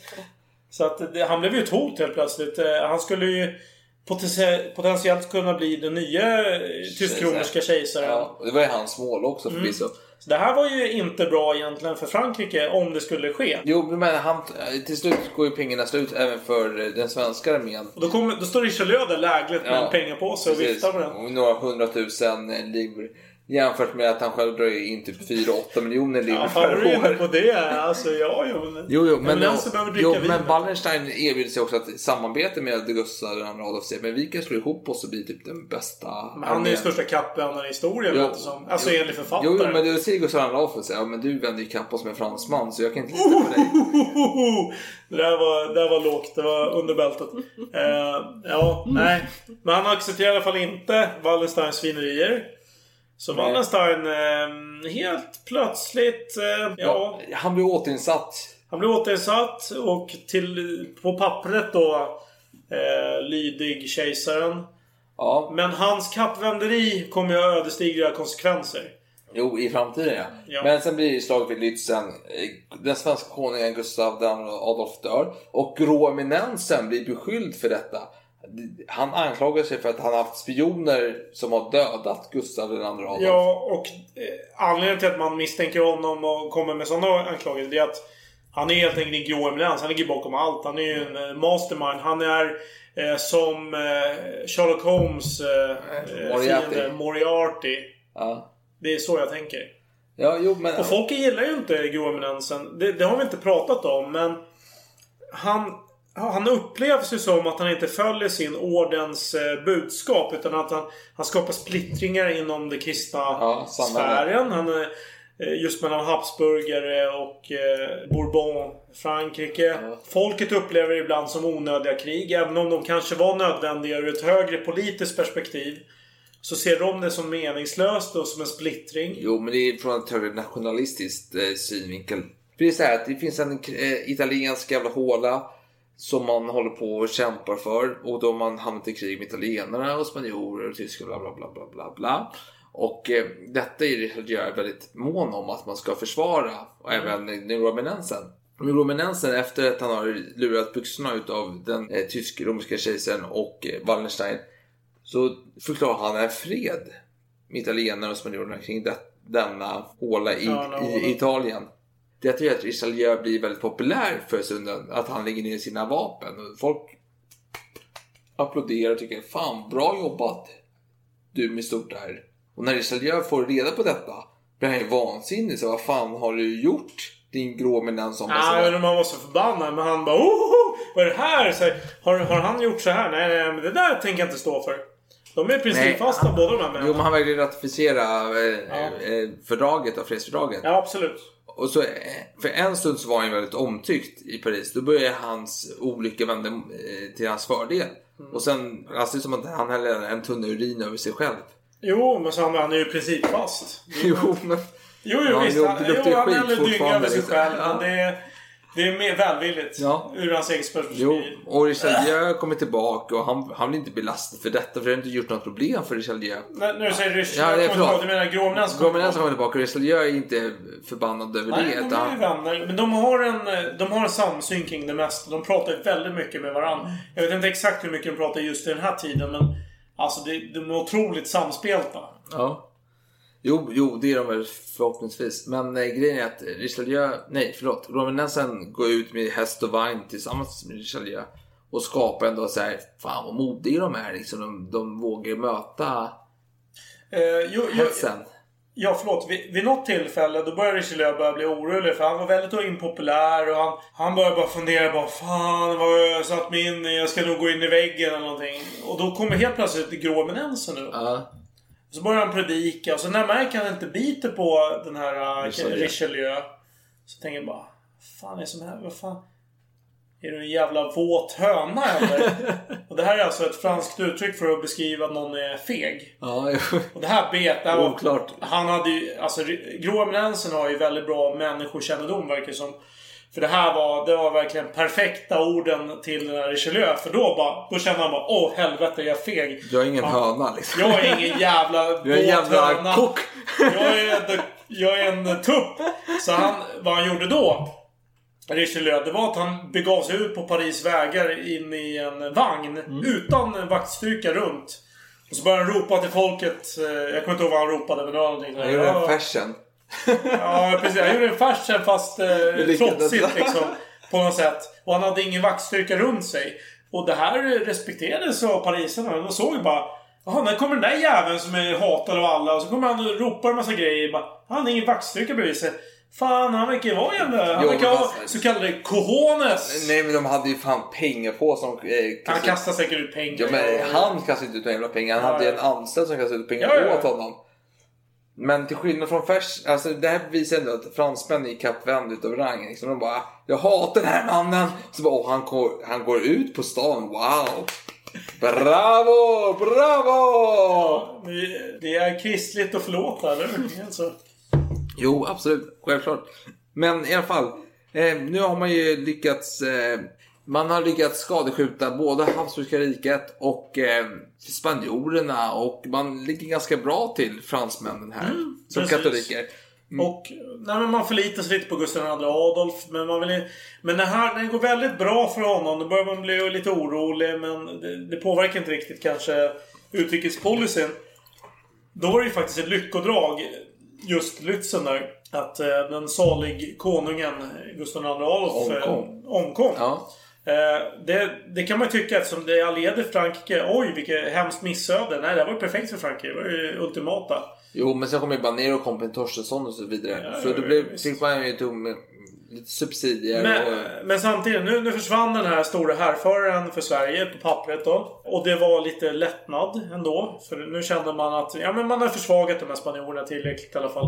Så att det, han blev ju ett hot helt plötsligt. Eh, Han skulle ju potentiellt, kunna bli den nya eh, tysk-romerska kejsaren. Ja, det var ju hans mål också förvisso. Så det här var ju inte bra egentligen för Frankrike om det skulle ske. Jo, men han, till slut går ju pengarna slut även för eh, den svenska armén. Och då, kommer, då står Richelieu där lägligt med en pengapåse och viftar med den. Några hundratusen eh, livre. Jämfört med att han själv drar in typ 4-8 miljoner livre Ja, per år. på det? Alltså, ja, jo. Men, Jo, jo, men, dricka jo, men Wallenstein erbjuder sig också att samarbeta med Gustav II Adolf. säger, Men vi kan slå ihop oss och bli typ den bästa Men han är ju största kappvändaren i historien, Jo. det som. Alltså Jo. enligt författaren. Jo, jo, men du säger Gustav II Adolf säger ja, men du vänder ju kapp oss med fransman så jag kan inte lita på dig. [LAUGHS] Det där var, det där var lågt. Det var under bältet. Eh, ja, nej. Men han accepterar i alla fall inte Wallensteins svinerier. Så. Wallenstein eh, helt plötsligt... Eh, ja, Han blir återinsatt. Han blir återinsatt och till, på pappret då eh, lydig kejsaren. Ja. Men hans kappvänderi kommer ju ha ödesdigra konsekvenser. Jo, i framtiden ja. Ja. Men sen blir det slaget vid Lützen. Den svenska konungen Gustav II Adolf dör. Och Grå Eminensen blir beskylld för detta. Han anklagar sig för att han har haft spioner som har dödat Gustav II Adolf. Ja, och eh, anledningen till att man misstänker honom och kommer med sådana anklagelser är att han är helt enkelt en grå eminens. Han ligger bakom allt. Han är ju en eh, mastermind. Han är eh, som eh, Sherlock Holmes eh, Moriarty. fiende Moriarty. Ja. Det är så jag tänker. Ja, jo men... Och folk gillar ju inte grå eminensen. Det, det har vi inte pratat om, men han, han upplevs ju som att han inte följer sin ordens eh, budskap. Utan att han, han skapar splittringar inom det kristna Ja, sfären. Han, är, eh, just mellan Habsburgare och eh, Bourbon, Frankrike. Folket upplever ibland som onödiga krig. Även om de kanske var nödvändiga ur ett högre politiskt perspektiv. Så ser de det som meningslöst och som en splittring. Jo, men det är från ett högre nationalistiskt eh, synvinkel. För det är så här att det finns en eh, italiensk jävla håla som man håller på och kämpar för. Och då har man hamnat i krig med italienarna och spanjorer och tyskar bla bla bla bla bla bla. Och eh, detta är Richelieu väldigt mån om att man ska försvara. Och även neuroeminensen. Neuroeminensen efter att han har lurat byxorna utav den eh, tysk-romerska kejsaren och eh, Wallenstein. Så förklarar han en fred med italienarna och spanjorerna kring det, denna håla i, Ja, i. Italien. Det gör att Richelieu blir väldigt populär för stunden. Att han lägger ner sina vapen. Och folk applåderar och tycker Fan, bra jobbat! Du med stort där. Och när Richelieu får reda på detta blir han ju vansinnig. Så vad fan har du gjort? Din grå eminens som Ja, men man var så förbannad. Men han bara oh, Vad är det här? Så, här, har, har han gjort så här? Nej, nej, men det där tänker jag inte stå för. De är principfasta båda de här männen. Jo, men han vägrade ratificera eh, eh, fördraget, och fredsfördraget. Ja, absolut. Och så, eh, för en stund så var han väldigt omtyckt i Paris. Då började hans olycka vända eh, till hans fördel. Och sen, alltså det är som att han häller en tunna urin över sig själv. Jo, men så han, han är ju principfast. [LAUGHS] Jo, men... Jo, jo Ja, visst. Han, ju han skit häller dynga över sig själv. Ja. Men det det är mer välvilligt. Ja. Ur hans eget perspektiv. Jo, och Richelieu kommer tillbaka och han, han blir inte belastad för detta. För det har inte gjort något problem för Richelieu. När du säger rysk, Ja, kommer ihåg, förlåt. du menar gråminens Gråminensen kommer tillbaka och Richelieu är inte förbannad över Nej, det. de är ju vänner. Men de har en, de har en samsyn kring det mesta. De pratar väldigt mycket med varandra. Jag vet inte exakt hur mycket de pratar just i den här tiden, men... Alltså, det, de är otroligt samspelta. ja. Jo, jo, det är de väl förhoppningsvis. Men eh, grejen är att Richelieu, nej förlåt, Gråminensen går ut med häst och vagn tillsammans med Richelieu. Och skapar ändå så här, fan vad modiga de är liksom. De, de vågar möta Eh, jo, jo, hetsen. Ja, förlåt. Vid, vid något tillfälle då började Richelieu börja bli orolig för han var väldigt impopulär och han, han började bara fundera bara Fan vad har jag satt mig in i? Jag ska nog gå in i väggen eller någonting. Och då kommer helt plötsligt gråeminensen upp. Ja. Så börjar han predika och så när märker han inte biter på den här uh, Richelieu. Richelieu. Så tänker jag bara fan är det som här? Vad fan? Är du en jävla våt höna eller? [LAUGHS] och det här är alltså ett franskt uttryck för att beskriva att någon är feg. Ja, jo. Och det här bet, det här var. Han hade ju, alltså Grå Eminensen har ju väldigt bra människokännedom verkar som. För det här var, det var verkligen perfekta orden till Richelieu. För då bara, då kände han bara åh helvete jag är feg. Jag är ingen Ja. höna liksom. Jag är ingen jävla [LAUGHS] Du är en jävla kock. Jag är, jag är en tupp. Så han, vad han gjorde då? Richelieu, det var att han begav sig ut på Paris vägar in i en vagn. Mm. Utan vaktstyrka runt. Och så började han ropa till folket. eh, Jag kommer inte ihåg vad han ropade men det var någonting Jag gjorde en fashion. Ja, precis. Han gjorde en fashion fast eh, trotsigt liksom. På något sätt. Och han hade ingen vaktstyrka runt sig. Och det här respekterades av parisarna. De såg ju bara Jaha, när kommer den där jäveln som är hatad av alla? Och så kommer han och ropar en massa grejer. Bara, han har ingen vaktstyrka bredvid sig. Fan, han verkar ju vara jävla... Han Jo, verkar ha så kallade cojones. Nej men de hade ju fan pengar på som... Eh, Han kastar säkert ut pengar. Ja men han kastade inte ut några jävla pengar. Han Ja, hade ju ja. en anställd som kastade ut pengar ja. åt honom. Men till skillnad från Färs, alltså det här visar ändå att fransmän är kappvända utav rang. Liksom. De bara, jag hatar den här mannen. Så bara, han, går, han går ut på stan, wow. Bravo, bravo! Det- Det är kristligt att förlåta, eller hur? Alltså. Jo, absolut. Självklart. Men i alla fall. Eh, nu har man ju lyckats... Eh, man har lyckats skadeskjuta både Habsburgska riket och eh, spanjorerna. Och man ligger ganska bra till fransmännen här. som Mm, precis. katoliker. Och nej, men man förlitar sig lite på Gustav II Adolf. Men, man vill, men det här det går väldigt bra för honom. Då börjar man bli lite orolig. Men det, det påverkar inte riktigt kanske utrikespolicyn. Då var det ju faktiskt ett lyckodrag. Just Lützen där. Att eh, den salig konungen Gustav II Adolf eh, Omkom. omkom. Ja. Eh, det, det kan man tycka eftersom det allierade Frankrike. Oj, vilket hemskt missöde. Nej, det var ju perfekt för Frankrike. Det var ju ultimata. Jo, men sen kom ju Banero Kompin Torstensson och så vidare. Ja, så då blev, fick man ju tom, lite subsidier. och, Men, men samtidigt, nu, nu försvann den här stora härföraren för Sverige på pappret då. Och det var lite lättnad ändå. För nu kände man att ja, men man har försvagat de här spanjorerna tillräckligt i alla fall.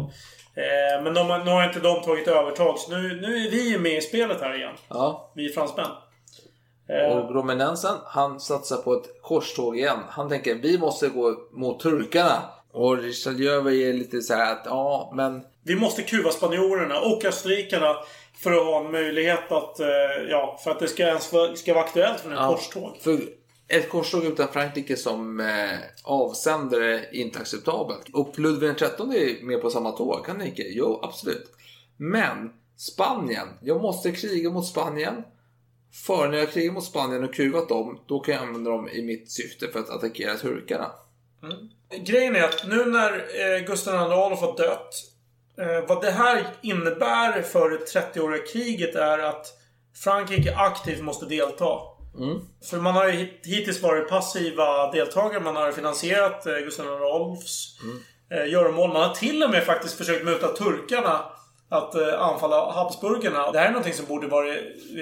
Eh, men de, nu har inte de tagit övertag. Så nu, nu är vi med i spelet här igen. ja. Vi fransmän. Eh, Och Romanensen, han satsar på ett korståg igen. Han tänker vi måste gå mot turkarna. Och Richelieu är lite så här att ja, men Vi måste kuva spanjorerna och österrikarna för att ha en möjlighet att... Eh, ja, för att det ska ens vara, ska vara aktuellt för en Ja. korståg. För ett korståg utan Frankrike som eh, avsändare är inte acceptabelt. Och Ludvig XIII är med på samma tåg. Kan ni inte? Jo, absolut. Men Spanien. Jag måste kriga mot Spanien. För när jag krigar mot Spanien och kuvat dem, då kan jag använda dem i mitt syfte för att attackera turkarna. Grejen är att nu när eh, Gustav II Adolf har dött. Eh, vad det här innebär för det 30-åriga kriget är att Frankrike aktivt måste delta. För man har ju hit- hittills varit passiva deltagare. Man har finansierat eh, Gustav II Adolfs eh, göromål. Man har till och med faktiskt försökt muta turkarna att eh, anfalla Habsburgarna. Det här är någonting som borde vara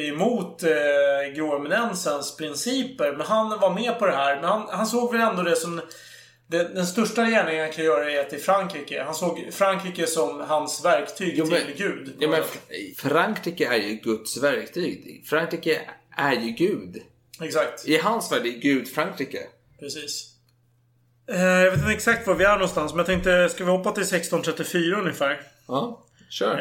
emot eh, Grå Eminensens principer. Men han var med på det här. Men han, han såg väl ändå det som den, den största gärningen han kan göra är till Frankrike. Han såg Frankrike som hans verktyg Jo, men- till Gud. Ja, men Frankrike är ju Guds verktyg. Frankrike är ju Gud. Exakt. I hans värld är Gud Frankrike. Precis. Eh, jag vet inte exakt var vi är någonstans, men jag tänkte, ska vi hoppa till 1634 ungefär? Ja, kör.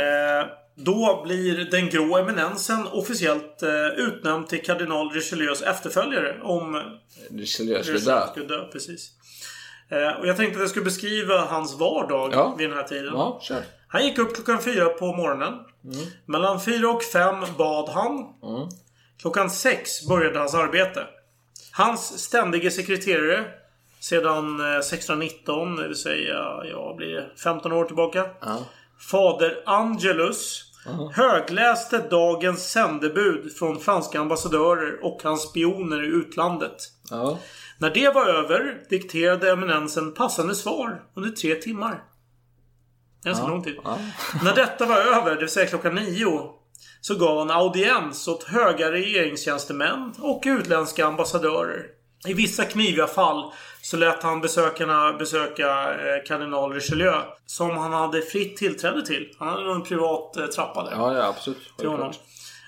Eh, då blir den grå eminensen officiellt eh, utnämnd till kardinal Richelieus efterföljare om Richelieu skulle dö. skulle dö. Precis. Eh, och jag tänkte att jag skulle beskriva hans vardag Ja. vid den här tiden. Ja, kör. Han gick upp klockan fyra på morgonen. Mellan fyra och fem bad han. Klockan sex började hans arbete. Hans ständige sekreterare sedan eh, 1619, det vill säga, ja, blir det 15 år tillbaka. Fader Angelus högläste dagens sändebud från franska ambassadörer och hans spioner i utlandet. Ja. När det var över dikterade eminensen passande svar under tre timmar. Ganska lång tid. När detta var över, det vill säga klockan nio, så gav han audiens åt höga regeringstjänstemän och utländska ambassadörer. I vissa kniviga fall så lät han besökarna besöka eh, kardinal Richelieu. Som han hade fritt tillträde till. Han hade en privat eh, trappa där Ja, ja, absolut. till honom.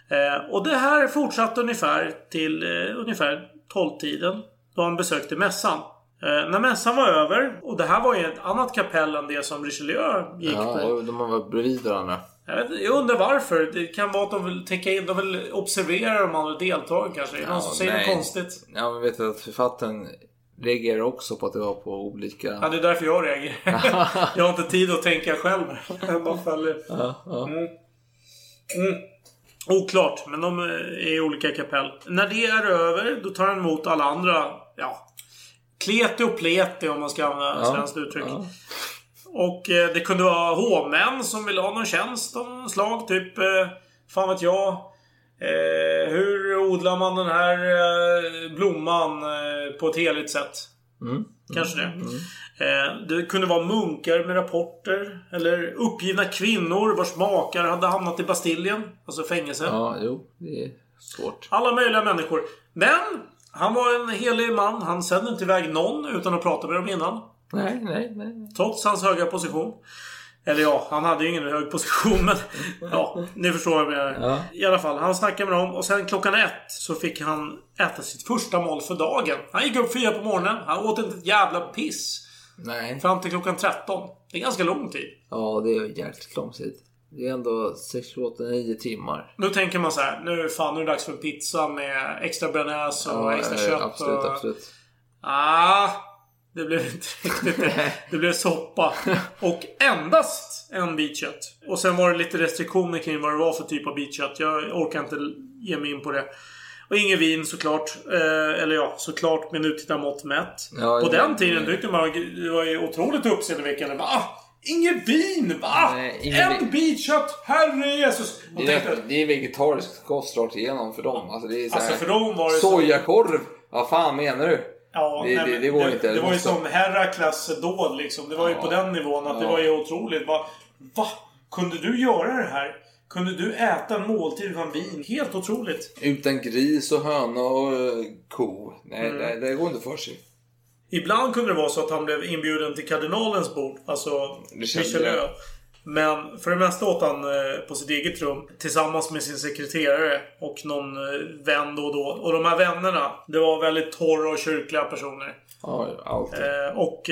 Eh, och det här fortsatte ungefär till ungefär 12-tiden. Då han besökte mässan. Eh, när mässan var över, och det här var ju ett annat kapell än det som Richelieu gick Ja, på. de har varit bredvid varandra. Jag, vet, jag undrar varför. Det kan vara att de vill täcka in, de vill observera de andra deltagarna kanske. Är det någon som säger något konstigt? Ja, men vet du att författaren reagerar också på att det var på olika... Ja, det är därför jag reagerar. [LAUGHS] jag har inte tid att tänka själv. Jag bara följer. Ja, ja. Mm. Mm. Oklart, men de är i olika kapell. När det är över, då tar han emot alla andra. Ja, klete och plete om man ska använda Ja, svenskt uttryck. ja. Och eh, det kunde vara hovmän som ville ha någon tjänst av något slag. Typ, eh, fan vet jag. Eh, hur odlar man den här eh, blomman eh, på ett heligt sätt? Mm. Kanske det. Eh, det kunde vara munkar med rapporter. Eller uppgivna kvinnor vars makar hade hamnat i Bastiljen. Alltså fängelse. Ja, jo. Det är svårt. Alla möjliga människor. Men! Han var en helig man. Han sände inte iväg någon utan att prata med dem innan. Nej, nej, nej. Trots hans höga position. Eller ja, han hade ju ingen hög position men... Ja, ni förstår vad jag menar. Ja. I alla fall, han snackade med dem och sen klockan ett så fick han äta sitt första mål för dagen. Han gick upp fyra på morgonen. Han åt inte ett jävla piss. Nej. Fram till klockan 13. Det är ganska lång tid. Ja, det är jäkligt lång tid. Det är ändå 6, 8, 9 timmar. Nu tänker man så här, nu fan nu är det dags för en pizza med extra bearnaise och Ja, extra eh, kött. absolut, och... absolut. Ah, det blev inte [LAUGHS] riktigt det. Det blev soppa. Och endast en bit kött. Och sen var det lite restriktioner kring vad det var för typ av bit kött. Jag orkar inte ge mig in på det. Och inget vin såklart. Eh, eller ja, såklart med nutida mått mätt. Ja, på den tiden tyckte man det var ju otroligt uppseendeväckande. Va? Inget vin! Va? Nej, ingen en bit kött! Herre Jesus! Det är, tänkte, det är vegetarisk kost rakt igenom för dem. Alltså, det är så här, Alltså, för dem var det så- Sojakorv! Vad fan menar du? Ja, Det- nej, det- det går det, inte. Det Det var ju måste- som Herakles dåd liksom. Det var ju Ja. på den nivån att det Ja. var ju otroligt. Va? Va? Kunde du göra det här? kunde du äta en måltid utan vin? Helt otroligt. Utan gris och höna och eh, ko. Nej, Mm. det, det går inte för sig. Ibland kunde det vara så att han blev inbjuden till kardinalens bord. Alltså Richelieu. Men för det mesta åt han eh, på sitt eget rum. Tillsammans med sin sekreterare och någon eh, vän då och då. Och de här vännerna, det var väldigt torra och kyrkliga personer. Ja, alltid. Eh, och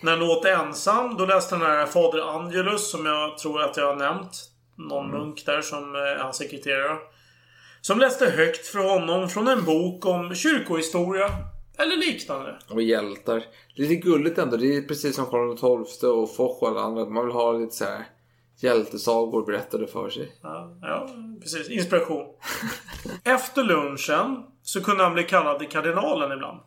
när han åt ensam, då läste han den här Fader Angelus som jag tror att jag har nämnt. Någon munk där som eh, han sekreterare. Som läste högt för honom från en bok om kyrkohistoria. Eller liknande. Och hjältar. Lite gulligt ändå. Det är precis som Karl XII och Foch och alla andra. Man vill ha lite så här hjältesagor berättade för sig. Ja, ja, precis. Inspiration. [LAUGHS] Efter lunchen så kunde han bli kallad kardinalen ibland.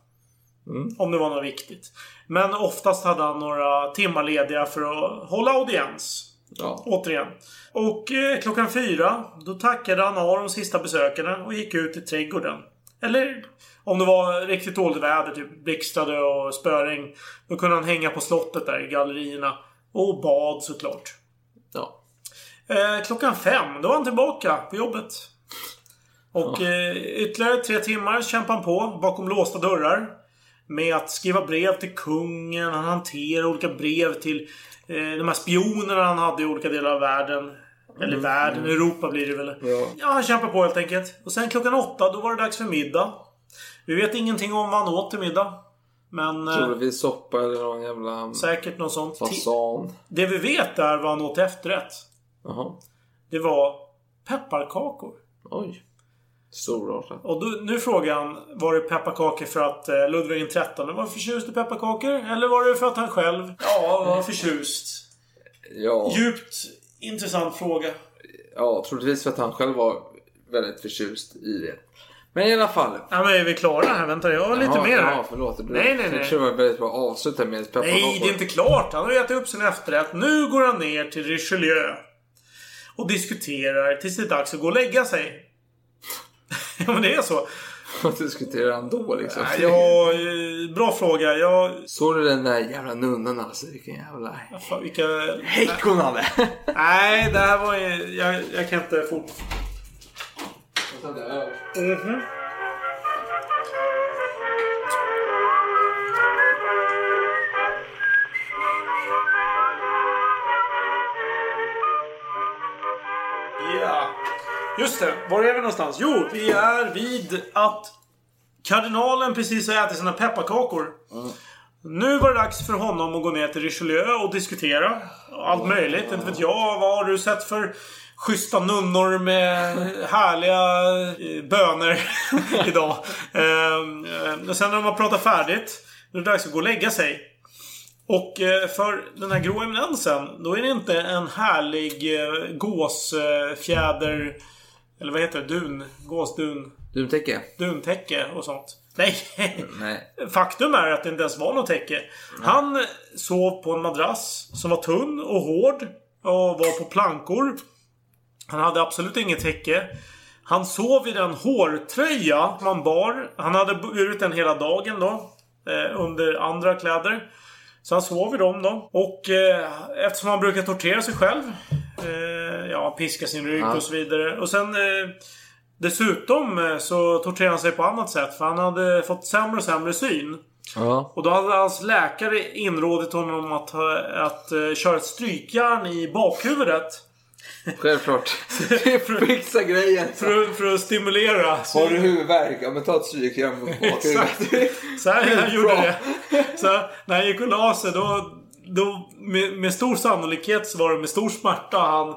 Om det var något viktigt. Men oftast hade han några timmar lediga för att hålla audiens. Ja. Återigen. Och eh, klockan fyra, då tackade han av de sista besökarna och gick ut i trädgården. Eller om det var riktigt dåligt väder, typ blixtrade och spöregn. Då kunde han hänga på slottet där i gallerierna. Och bad såklart. Ja. Eh, klockan fem, då var han tillbaka på jobbet. Och eh, ytterligare tre timmar kämpade han på bakom låsta dörrar. Med att skriva brev till kungen. Han hanterade olika brev till eh, de här spionerna han hade i olika delar av världen. Eller världen, Europa blir det väl. Ja. Ja, han kämpade på helt enkelt. Och sen klockan åtta, då var det dags för middag. Vi vet ingenting om vad han åt till middag. Men eh, Troligtvis soppa eller någon jävla säkert något sånt. Fasan. Det vi vet är vad han åt till efterrätt. Jaha. Det var pepparkakor. Oj. Storartat. Och då, nu frågar han, var det pepparkakor för att eh, Ludvig XIII var förtjust i pepparkakor? Eller var det för att han själv ja, var förtjust? Ja. Djupt intressant fråga. ja, troligtvis för att han själv var väldigt förtjust i det. Men i alla fall. Ja, men är vi klara här? Vänta, jag har lite Jaha, mer. Ja, förlåt. Du, Nej, nej, nej. [LAUGHS] Jag var väldigt bra avsluta med pepparkakor. Nej, det är inte klart. Han har ju ätit upp sin efterrätt. Nu går han ner till Richelieu. Och diskuterar tills det är dags att gå och lägga sig. [LAUGHS] ja, men det är så. Vad diskuterar han då liksom? Ja, bra fråga. Jag... Såg du den där jävla nunnan alltså? Vilken jävla... Fan, vilka... Hej hon hade! Nej, det här var ju... Jag, jag kan inte fort... Mhm. Ja. Just det. Var är vi någonstans? Jo, vi är vid att kardinalen precis har ätit sina pepparkakor. Nu var det dags för honom att gå ner till Richelieu och diskutera. Allt möjligt. Inte vet jag. Vad har du sett för schyssta nunnor med härliga eh, böner [LAUGHS] idag? Ehm, eh, och sen när de har pratat färdigt. Då är det dags att gå och lägga sig. Och eh, för den här grå eminensen, då är det inte en härlig gåsfjäder... Eller vad heter det? Dun? Gåsdun? Duntäcke? Duntäcke och sånt. Nej! Nej. [LAUGHS] Faktum är att det inte ens var något täcke. Han sov på en madrass som var tunn och hård. Och var på plankor. Han hade absolut inget täcke. Han sov i den hårtröja man bar. Han hade burit den hela dagen då. Eh, under andra kläder. Så han sov i dem då. Och eh, eftersom han brukar tortera sig själv. Eh, ja, piska sin rygg Ja. och så vidare. Och sen Dessutom så torterade han sig på annat sätt. För han hade fått sämre och sämre syn. Ja. Och då hade hans läkare inrådit honom att, att, köra ett strykjärn i bakhuvudet. Självklart. [LAUGHS] Fixa grejen. För, att- för att stimulera. Har du huvudvärk? Ja men ta ett strykjärn mot [LAUGHS] Exakt. Så här han gjorde det. Så när han gick och la sig då... då med, med stor sannolikhet så var det med stor smärta han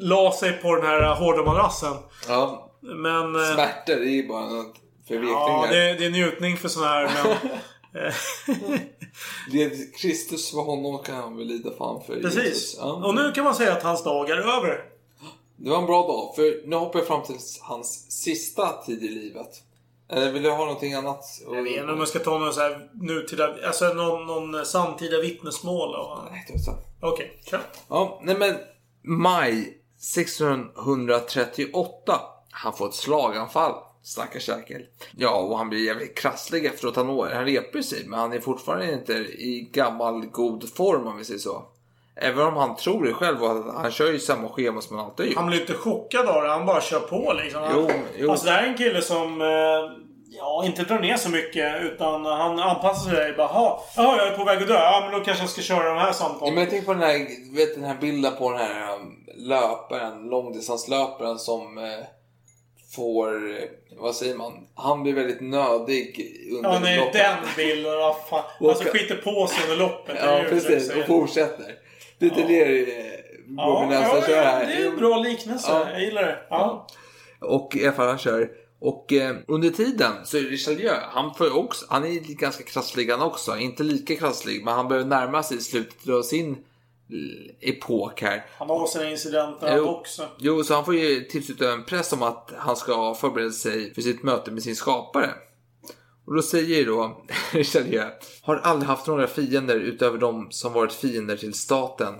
la sig på den här hårda madrassen. Ja. Men... eh, Smärtor, det är ju bara något förveklingar. Ja, det, det är njutning för sådana här men... [LAUGHS] eh, [LAUGHS] Led Kristus för honom kan han väl lida fan för. Jesus. Precis. Ja. Och nu kan man säga att hans dag är över. Det var en bra dag, för nu hoppar jag fram till hans sista tid i livet. Eller vill du ha någonting annat? Jag vet inte om jag ska ta någon så här nutida... Alltså någon, någon samtida vittnesmål honom. Nej, det var så. Okej, kör. Ja, nej men maj 1638. Han får ett slaganfall. Stackars jäkel. Ja, och han blir jävligt krasslig efteråt. Han, han repar sig, men han är fortfarande inte i gammal god form om vi säger så. Även om han tror det själv och att han kör ju samma schema som han alltid har gjort. Han blir inte chockad av det. Han bara kör på liksom. Han, Jo, jo. Alltså det här är en kille som... Eh, ja, inte drar ner så mycket. Utan han anpassar sig. Bara, "Jaha, jag är på väg att dö. Ja, men då kanske jag ska köra de här Ja, samtalen. men jag tänker på den här, vet, den här bilden på den här um, löparen, långdistanslöparen som eh, får, vad säger man, han blir väldigt nödig under Ja, nej, loppet. den bilden. Vad fan. Och- Alltså skiter på sig under loppet. Ja, precis. säger. Och fortsätter. Det är inte det eh, Ja, Robin ja, Nelson kör ja, här. det är en bra liknelse. Ja. Jag gillar det. Ja. Och i alla fall han kör. Och eh, under tiden så är Richelieu, han, får också, han är ganska krasslig han också. Inte lika krasslig, men han börjar närma sig slutet av sin epok här. Han har sina incidenter han också. Jo, så han får ju tillsluta en press om att han ska förbereda sig för sitt möte med sin skapare. Och då säger ju då [LAUGHS] Richelieu, har aldrig haft några fiender utöver de som varit fiender till staten.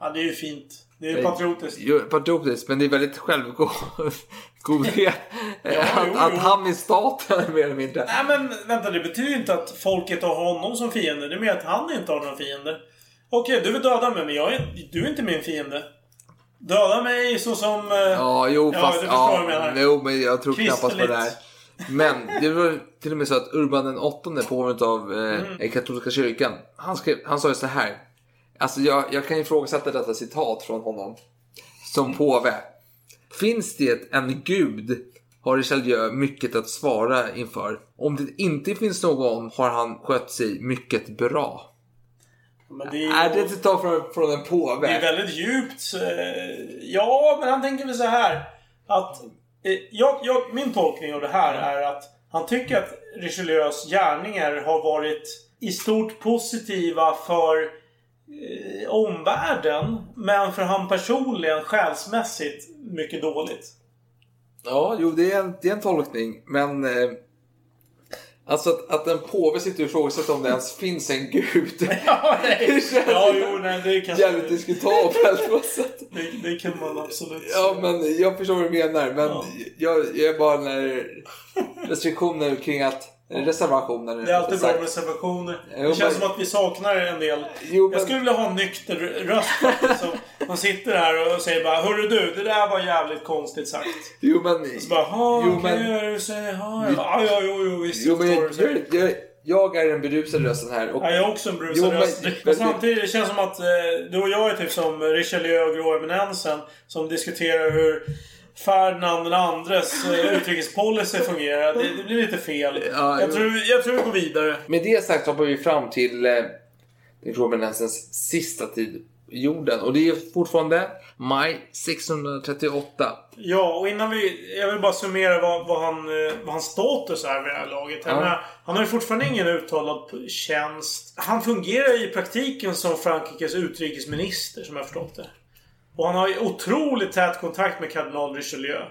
Ja, det är ju fint. Det är patriotiskt. Jo, patriotiskt, men det är väldigt självgodhet. [LAUGHS] [LAUGHS] att, jo, att jo. han är staten mer eller mindre. Nej men vänta, det betyder ju inte att folket har honom som fiende. Det är mer att han inte har några fiender. Okej, du vill döda mig, men jag är, du är inte min fiende. Döda mig så som... eh, Ja, jo, Ja, fast... Ja, menar. jo, men jag tror knappast på det här. Men det var till och med så att Urban den åttonde på grund av eh, Mm. katolska kyrkan. Han, skrev, han sa ju så här. Alltså jag, jag kan ifrågasätta detta citat från honom. Som påve. Finns det en gud har Richelieu mycket att svara inför. Om det inte finns någon har han skött sig mycket bra. Men det är, ju, Är det ett från, från en påve? det är väldigt djupt. eh, Ja, men han tänker väl så här. Att... eh, Jag, jag, min tolkning av det här är att han tycker att Richelieus gärningar har varit i stort positiva för eh, omvärlden. Men för han personligen själsmässigt mycket dåligt. Ja, jo det är en, det är en tolkning. Men eh, alltså att, att en påve sitter och ifrågasätter om det ens finns en gud. [LAUGHS] Ja, nej. [LAUGHS] Det känns ja jo, nej, det kan, Jävligt diskutabelt på [LAUGHS] sätt. det, det kan man absolut Ja, men jag förstår vad du menar. Men Ja. jag, jag är bara när restriktioner kring att reservationer. Det är alltid bra reservationer. Jo, Det känns men- som att vi saknar en del. Jo, Jag men- skulle vilja ha en nykter röst som, som sitter här och säger bara Hörru du, det där var jävligt konstigt sagt. Jo, men... Så bara, "Ha, Jo, kan men- jag det så här? Ja, ja, jo, jo, visst. Jo, jag men jag, det så här." jag, jag, jag är den berusade rösten här. Och, Ja, jag är också en Jo, men- röst. Men men- samtidigt, det känns som att eh, du och jag är typ som Richelieu och Grå Eminensen. Som diskuterar hur Ferdinand den andres utrikespolicy fungerar. Det, det blir lite fel. Ja, jag, tror, jag tror vi går vidare. Med det sagt hoppar vi fram till, eh, till Robin Nelsons sista tid i jorden. Och det är fortfarande maj 638. Ja, och innan vi... Jag vill bara summera vad, vad, han, eh, vad hans status är vid det här laget. Ja. menar, han har ju fortfarande ingen uttalad tjänst. Han fungerar i praktiken som Frankrikes utrikesminister, som jag förstått det. Och han har ju otroligt tät kontakt med kardinal Richelieu.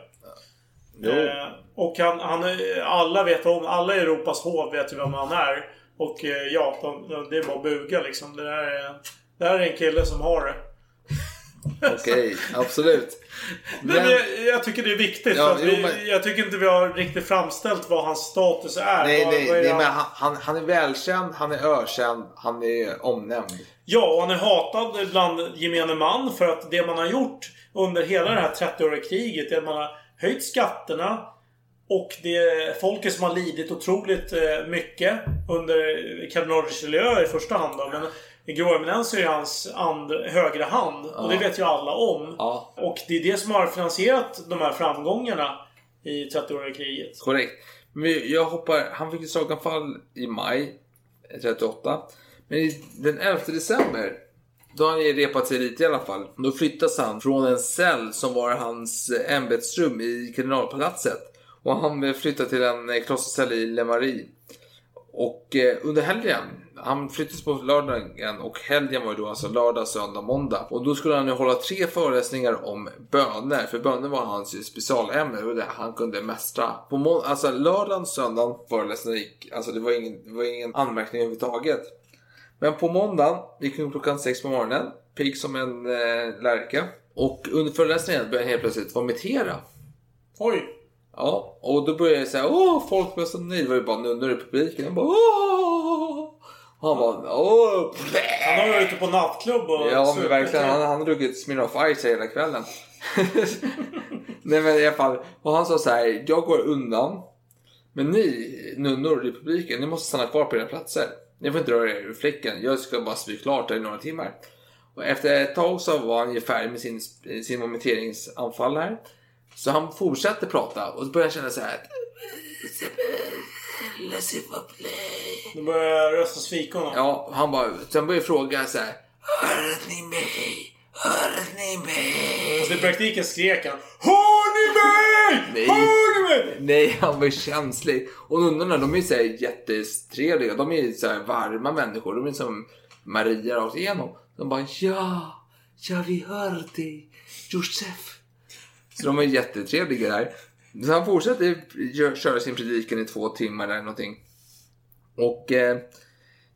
Eh, och han, han, alla vet om, alla i Europas hov vet ju vem han är. Och eh, ja, de, de, det är bara att buga liksom. Det där är, det här är en kille som har det. Okej, absolut. Nej, men jag, jag tycker det är viktigt. Ja, jo, vi, men- Jag tycker inte vi har riktigt framställt vad hans status är. Nej, vad, nej, vad är nej han? men han, han, han är välkänd, han är ökänd, han är omnämnd. Ja, och han är hatad bland gemene man för att det man har gjort under hela det här 30-åriga kriget är att man har höjt skatterna och det är folket som har lidit otroligt eh, mycket under kardinal Richelieu i första hand då. Men Grå Eminens är ju hans and, högra hand. Och det vet ju alla om. Ja. Och det är det som har finansierat de här framgångarna i 30-åriga kriget. Korrekt. Men jag hoppar, han fick ett slaganfall i maj 38. Men den 11 december, då har han ju repat sig lite i alla fall. Då flyttas han från en cell som var hans eh, ämbetsrum i kardinalpalatset. Och han flyttar till en eh, klostercell i Le Marie. Och eh, under helgen, han flyttades på lördagen och helgen var ju då alltså lördag, söndag, måndag. Och då skulle han ju hålla tre föreläsningar om böner. För böner var hans specialämne och det han kunde mästra. På må- alltså lördagen, söndagen föreläsningen gick, alltså det var ingen, det var ingen anmärkning överhuvudtaget. Men på måndagen gick hon klockan sex på morgonen, pigg som en eh, lärka. Och under föreläsningen började han helt plötsligt vomitera. Oj! Ja, och då började jag säga åh, folk var så nöjda. Det var ju bara nunnor i publiken. Jag bara, åh! Han bara åh. Han har varit ute på nattklubb och Ja men verkligen. Han, han har druckit Smirnoff Ice hela kvällen. [LAUGHS] Nej men i alla fall. Och han sa så här. Jag går undan. Men ni nunnor i publiken, ni måste stanna kvar på era platser. Ni får inte röra er ur fläcken. Jag ska bara spy klart där i några timmar. Och efter ett tag så var han ju färdig med sin, sin vomiteringsanfall här. Så han fortsatte prata och så började känna så här. Nu börjar jag rösta svikon. Ja, han bara, sen började jag fråga så här. Hör ni mig? Hör ni mig? Fast i praktiken skrek han Hör ni mig? Nej. Hör ni mig? Nej, han var känslig. Och nunnorna, de är så här jättetrevliga. De är så här varma människor. De är som Maria rakt igenom. De bara ja, ja vi hör dig, Josef. Så de är jättetrevliga där. Så han fortsatte gö- köra sin predikan i två timmar eller någonting. Och eh,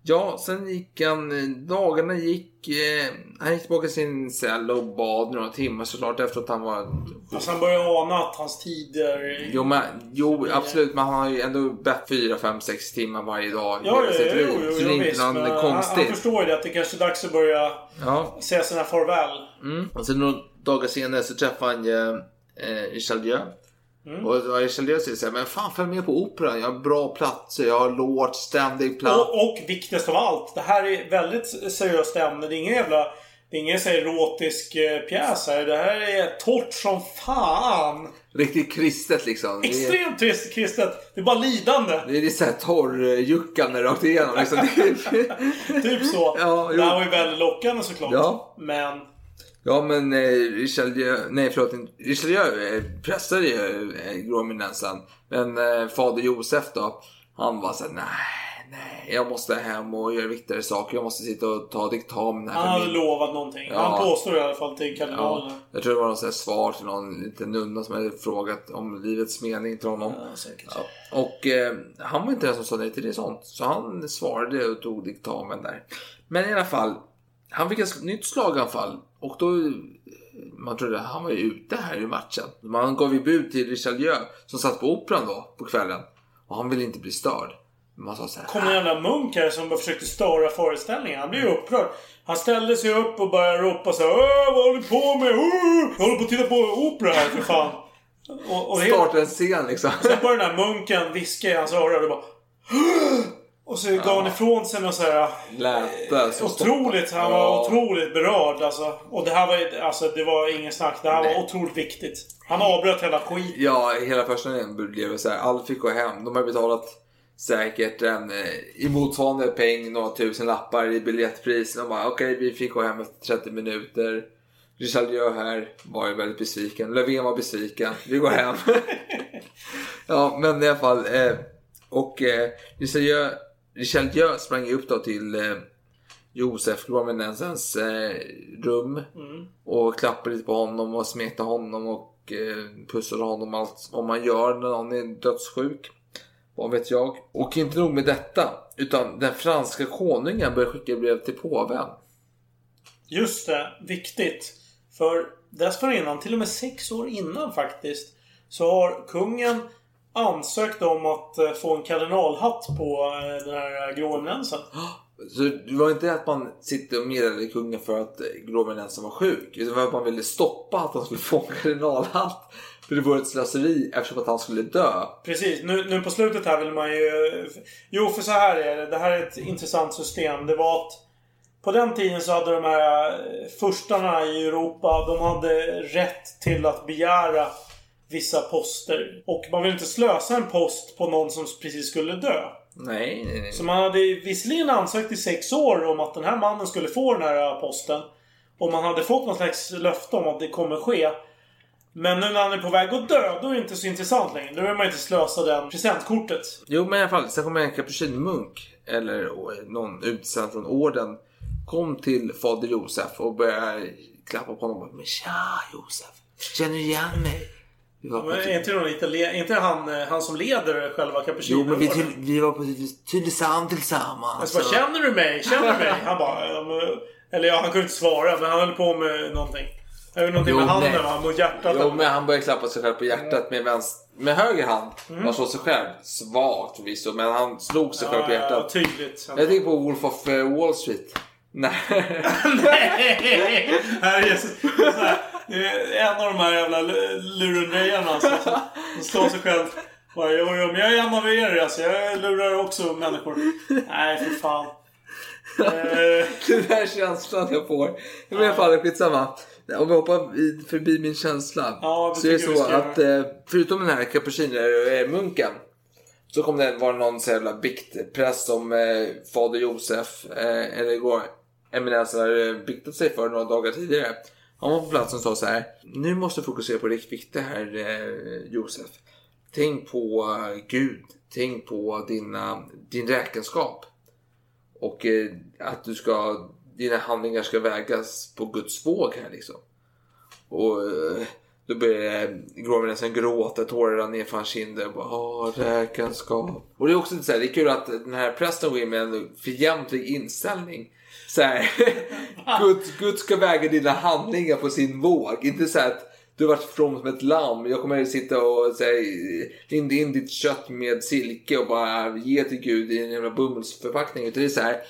ja, sen gick han, eh, dagarna gick, eh, han gick tillbaka till sin cell och bad några timmar såklart efter att han var Alltså han börjar ana att hans tider... Jo, men, jo absolut, men han har ju ändå bett 4, 5, 6 timmar varje dag Ja, hela ja, sitt jo, liv. jo, Så det är inte visst, något men han, han konstigt. förstår ju det att det kanske är dags att börja Ja. säga sina farväl. Mm. Och sen några dagar senare så träffade han ju eh, Richelieu. Mm. Och då Richelieu säger så här, men fan följ med på operan, jag har bra platser, jag har lågt ständig plats. Och, och viktigast av allt, det här är väldigt seriöst ämne. Det är ingen jävla... Det är ingen så erotisk eh, pjäs här. Det här är torrt som fan. Riktigt kristet liksom. Extremt trist kristet. Det är bara lidande. det är så här torrjuckande rakt igenom liksom. [LAUGHS] Typ så. Ja, jo. det här var ju väldigt lockande såklart. Ja. Men... Ja men eh, Richelieu, nej förlåt, inte- Richelieu eh, pressade ju eh, gråeminensen. Men eh, fader Josef då, han var såhär, nej, nej, jag måste hem och göra viktigare saker. Jag måste sitta och ta diktamen här Han hade min... lovat någonting. Ja. Han påstår i alla fall till kardinalen. Ja, jag tror det var något sånt svar till någon liten nunna som hade frågat om livets mening till honom. Ja, säkert. Ja. Och eh, han var inte den som sa nej till det sånt. Så han svarade och tog diktamen där. Men i alla fall, han fick ett nytt slaganfall. Och då, man trodde att han var ju ute här i matchen. Man gav ju bud till Richelieu som satt på operan då på kvällen. Och han ville inte bli störd. Man sa så här, kom en jävla munk här som bara försökte störa föreställningen. Han blev ju upprörd. Han ställde sig upp och började ropa så här, "Åh, Vad håller du på med? Åh, Jag håller på att titta på opera här för fan. Och, och starta en scen liksom. Sen började den här munken viska i hans öra och bara... Och så gav han ifrån sig något så här... Läte. som Otroligt. Han var Ja. otroligt berörd alltså. Och det här var alltså, det var ingen snack. Det här var otroligt viktigt. Han avbröt hela skiten. Ja, hela första blev så här. Alla fick gå hem. De har betalat säkert en eh, i motsvarande peng några tusen lappar i biljettpris. De bara okej, vi fick gå hem efter 30 minuter. Richelieu här var ju väldigt besviken. Löfven var besviken. Vi går hem. [LAUGHS] ja, men i alla fall. Eh, och eh, Richelieu, Richelieu sprang ju upp då till eh, Josef Gråmenensens eh, rum. Och klappade lite på honom och smekte honom och eh, pussade honom allt vad man gör när någon är dödssjuk. Vad vet jag. Och inte nog med detta. Utan den franska konungen började skicka brev till påven. Just det. Viktigt. För dessförinnan, till och med sex år innan faktiskt, så har kungen ansökt om att eh, få en kardinalhatt på eh, den här grå eminensen. Så det var inte att man sitter och meddelade kungen för att eh, gråmenensen var sjuk. Utan det var att man ville stoppa att han skulle [LAUGHS] få en kardinalhatt. För det var ett slöseri eftersom att han skulle dö. Precis. Nu, nu på slutet här vill man ju... Jo, för så här är det. Det här är ett intressant system. Det var att på den tiden så hade de här eh, furstarna i Europa, de hade rätt till att begära vissa poster. Och man vill inte slösa en post på någon som precis skulle dö. Nej, nej, nej. Så man hade visserligen ansökt i sex år om att den här mannen skulle få den här posten. Och man hade fått någon slags löfte om att det kommer ske. Men nu när han är på väg att dö, då är det inte så intressant längre. Då vill man inte slösa den presentkortet. Jo, men i alla fall. Sen kom en kapucinmunk, eller någon utsänd från orden, kom till fader Josef och började klappa på honom. Men tja Josef, känner du igen mig? Men är inte, någon itali- inte han, eh, han som leder själva Cappuccino? Jo, men vi, till, vi var på Tylösand tillsammans. Jag så bara, känner du mig? Känner du mig? [LAUGHS] Han bara... ja, Eller ja, han kunde inte svara, men han höll på med någonting. Jag vet någonting Jo, med handen nej. va? Mot hjärtat. Jo, men han började klappa sig själv på hjärtat med vänster med höger hand. Mm. Han slår sig själv. Svagt förvisso, men han slog sig själv på Ja, ja, hjärtat. tydligt. Jag tänker på Wolf of eh, Wall Street. [LAUGHS] Nej. [LAUGHS] Nej! Så här, det är en av de här jävla lu- lurendrejarna alltså, [LAUGHS] som, slår sig själv. Bara, jo, jo, men jag är en av er alltså. Jag lurar också människor. Nej, för fan. [LAUGHS] Eh, Den här känslan jag får. Men i alla fall, skitsamma. Om vi hoppar förbi min känsla. Ja, så är det så att eh, förutom den här kapucinermunken. Så kom det vara någon så jävla biktpräst som eh, fader Josef, eh, eller igår, eminensen hade biktat sig för några dagar tidigare. Han var på platsen och sa så här. Nu måste du fokusera på det viktiga här eh, Josef. Tänk på eh, Gud. Tänk på dina, din räkenskap. Och eh, att du ska, dina handlingar ska vägas på Guds våg här liksom. Och eh, då börjar eh, nästan gråta, tårar rann ner för hans kinder. och Bara, Åh, räkenskap. Och det är också lite så här, det är kul att den här prästen går in med en fientlig inställning. Så här, [LAUGHS] Gud, Gud ska väga dina handlingar på sin våg. Inte så att du har varit from som ett lamm. Jag kommer att sitta och här, linda in ditt kött med silke och bara ge till Gud i en jävla bomullsförpackning. Utan det är så här.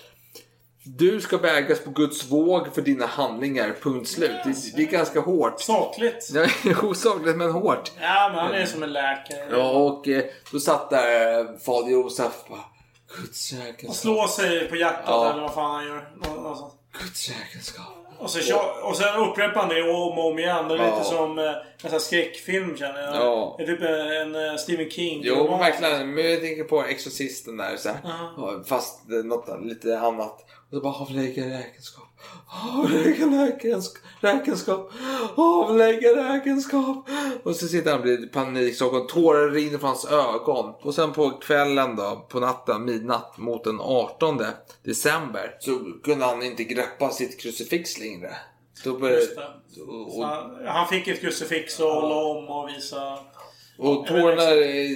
Du ska vägas på Guds våg för dina handlingar, punkt slut. Det, det är ganska hårt. sakligt. [LAUGHS] Osakligt men hårt. Ja, men han är som en läkare. Ja, och eh, då satt där eh, fader Josef bara Guds Han räkenskap. slår sig på hjärtat Ja. eller vad fan han gör. Guds räkenskap. Och, så, och sen upprepar han det om och om igen. Det är Ja. lite som eh, en sån här skräckfilm känner jag. Ja. Det är typ en, en eh, Stephen King. Jo, verkligen. Men jag tänker på Exorcisten där. Så här. Ja. Ja, Fast eh, något lite annat. Och så bara avlägga räkenskap. Avlägga räkenskap. Räkenskap. Avlägga räkenskap. Och så sitter han och blir panikslagen. Tårar rinner från hans ögon. Och sen på kvällen då, på natten, midnatt mot den 18 december. Så kunde han inte greppa sitt krucifix längre. Då började... Och, och, han, han fick ett krucifix och hålla om och visa. Och tårarna eh,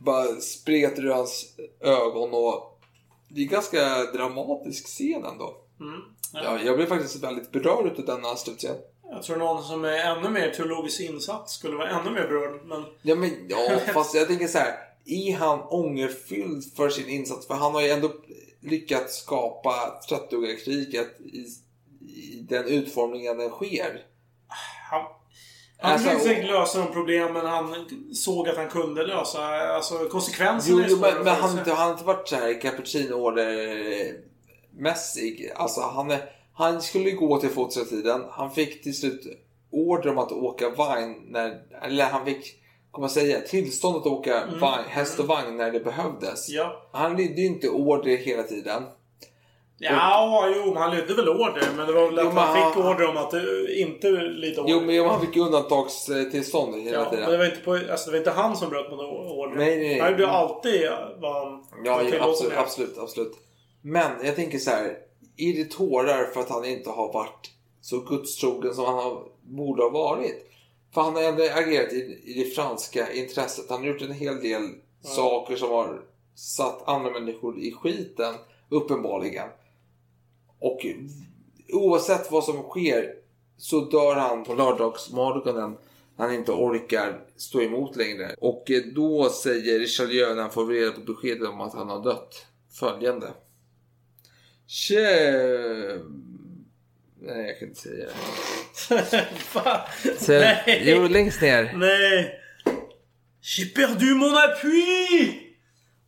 bara spretar ur hans ögon och det är ganska dramatisk scen ändå. Mm. Ja, jag blev faktiskt väldigt berörd utav denna slutscen. Jag tror någon som är ännu mer teologiskt insatt skulle vara ännu mer berörd. Men Ja, men, ja, [LAUGHS] fast jag tänker så här. Är han ångerfylld för sin insats? För han har ju ändå lyckats skapa Trattuggarkriget i, i den utformningen den sker. han, han Alltså, försökte säkert lösa de problemen han såg att han kunde lösa. Alltså konsekvenserna Jo, är svåra men, men han, har inte varit så här cappuccino-order-mässig. Alltså han, han skulle gå till fots hela tiden. Han fick till slut order om att åka vagn när, eller han fick, kommer man säga, tillstånd att åka Mm. vagn, häst och vagn när det behövdes. Ja. Han lydde ju inte order hela tiden. Ja, jo, men han lydde väl order. Men det var väl Jo, att men han fick han- order om att eh, inte lyda order. Jo, men han fick undantagstillstånd hela Ja, men tiden. det var, inte på, alltså, det var inte han som bröt mot order. Nej, nej, nej. Han gjorde alltid vad han Ja, var ja absolut, absolut, absolut. Men jag tänker så här. Är det tårar för att han inte har varit så gudstrogen som han har, borde ha varit? För han har ändå agerat i, i det franska intresset. Han har gjort en hel del saker som har satt andra människor i skiten, uppenbarligen. Och oavsett vad som sker så dör han på lördagsmorgonen när han inte orkar stå emot längre. Och då säger Richelieu när han får reda på beskedet om att han har dött följande. Tje... Nej, jag kan inte säga det. [LAUGHS] Så, Nej. jo, längst ner. Nej! J'ai perdu mon appui!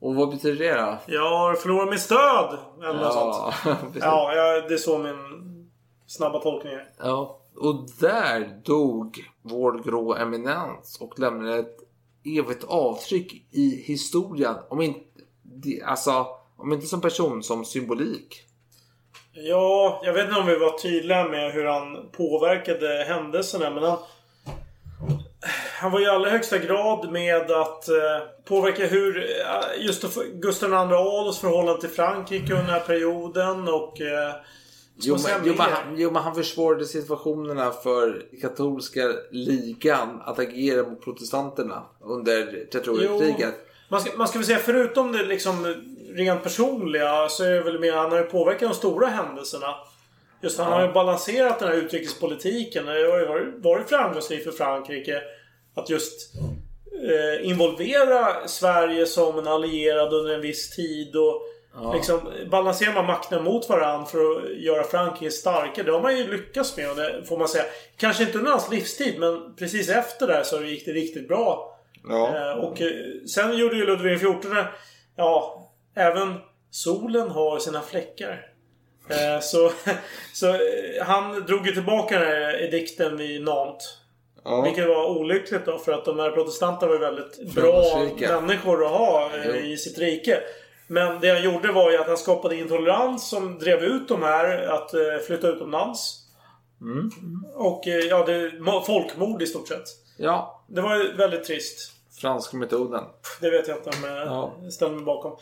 Och vad betyder det då? Jag har förlorat mitt stöd! Eller något sånt. [LAUGHS] Ja, ja, det är så min snabba tolkning är. Ja, och där dog vår grå eminens och lämnade ett evigt avtryck i historien. Om inte, alltså, om inte som person, som symbolik. Ja, jag vet inte om vi var tydliga med hur han påverkade händelserna men han... Han var i allra högsta grad med att eh, påverka hur eh, just Gustav II Adolfs förhållande till Frankrike under den här perioden och... Eh, Jo men, jo, men, han, jo, men han försvårade situationerna för katolska ligan att agera mot protestanterna under Trettioårskriget. Man ska, man ska väl säga förutom det liksom rent personliga så är det väl mer han har ju påverkat de stora händelserna. Just han Ja. har ju balanserat den här utrikespolitiken. Det har ju varit, framgångsrikt för Frankrike. Att just eh, involvera Sverige som en allierad under en viss tid och Ja. liksom balansera man makterna mot varandra för att göra Frankrike starkare. Det har man ju lyckats med och det får man säga. Kanske inte under hans livstid men precis efter det så gick det riktigt bra. Ja. Eh, och eh, sen gjorde ju Ludvig XIV, ja, även solen har sina fläckar. Eh, så [LAUGHS] så eh, han drog ju tillbaka den här edikten vid Nantes. Ja. Vilket var olyckligt då för att de här protestanterna var väldigt bra människor att ha eh, Jo. i sitt rike. Men det han gjorde var ju att han skapade intolerans som drev ut de här att flytta utomlands. Mm. Och ja, det folkmord i stort sett. Ja, Det var ju väldigt trist. Franska metoden. Det vet jag inte om jag Ja. ställer mig bakom.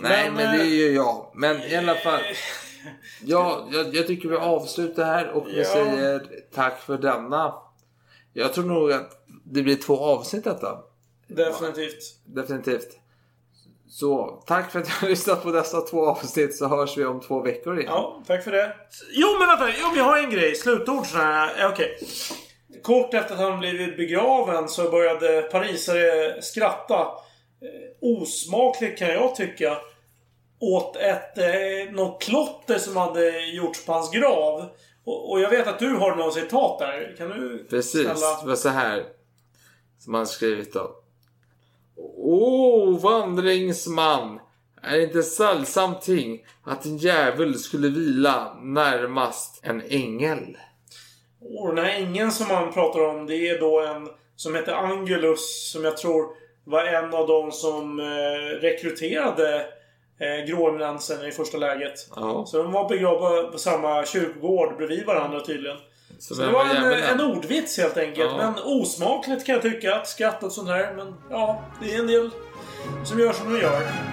Nej, Men, men, det är eh, ju jag. Men i alla fall. [LAUGHS] Ja, jag, jag tycker vi avslutar här och vi Ja. säger tack för denna. Jag tror nog att det blir två avsnitt detta. Definitivt. Definitivt. Så tack för att du har [LAUGHS] lyssnat på dessa två avsnitt så hörs vi om två veckor igen. Ja, tack för det. Jo, men vänta. Jo, vi har en grej. Slutord sån här. Ja, Okej. Kort efter att han blivit begraven så började parisare skratta. Eh, Osmakligt kan jag tycka. Åt ett, eh, något klotter som hade gjorts på hans grav. Och, och jag vet att du har något citat där. Kan du Precis, snälla... det var så här som han skrivit då. Åh, vandringsman! Är det inte sällsamt ting att en djävul skulle vila närmast en ängel? Och den här ängeln som man pratar om det är då en som heter Angulus som jag tror var en av de som eh, rekryterade eh, gråeminensen i första läget. Ja. Så de var begravda på samma kyrkogård bredvid varandra tydligen. Så Så det var var en, en ordvits helt enkelt. Ja. Men osmakligt kan jag tycka att skratta åt sånt här. Men ja, det är en del som gör som de gör.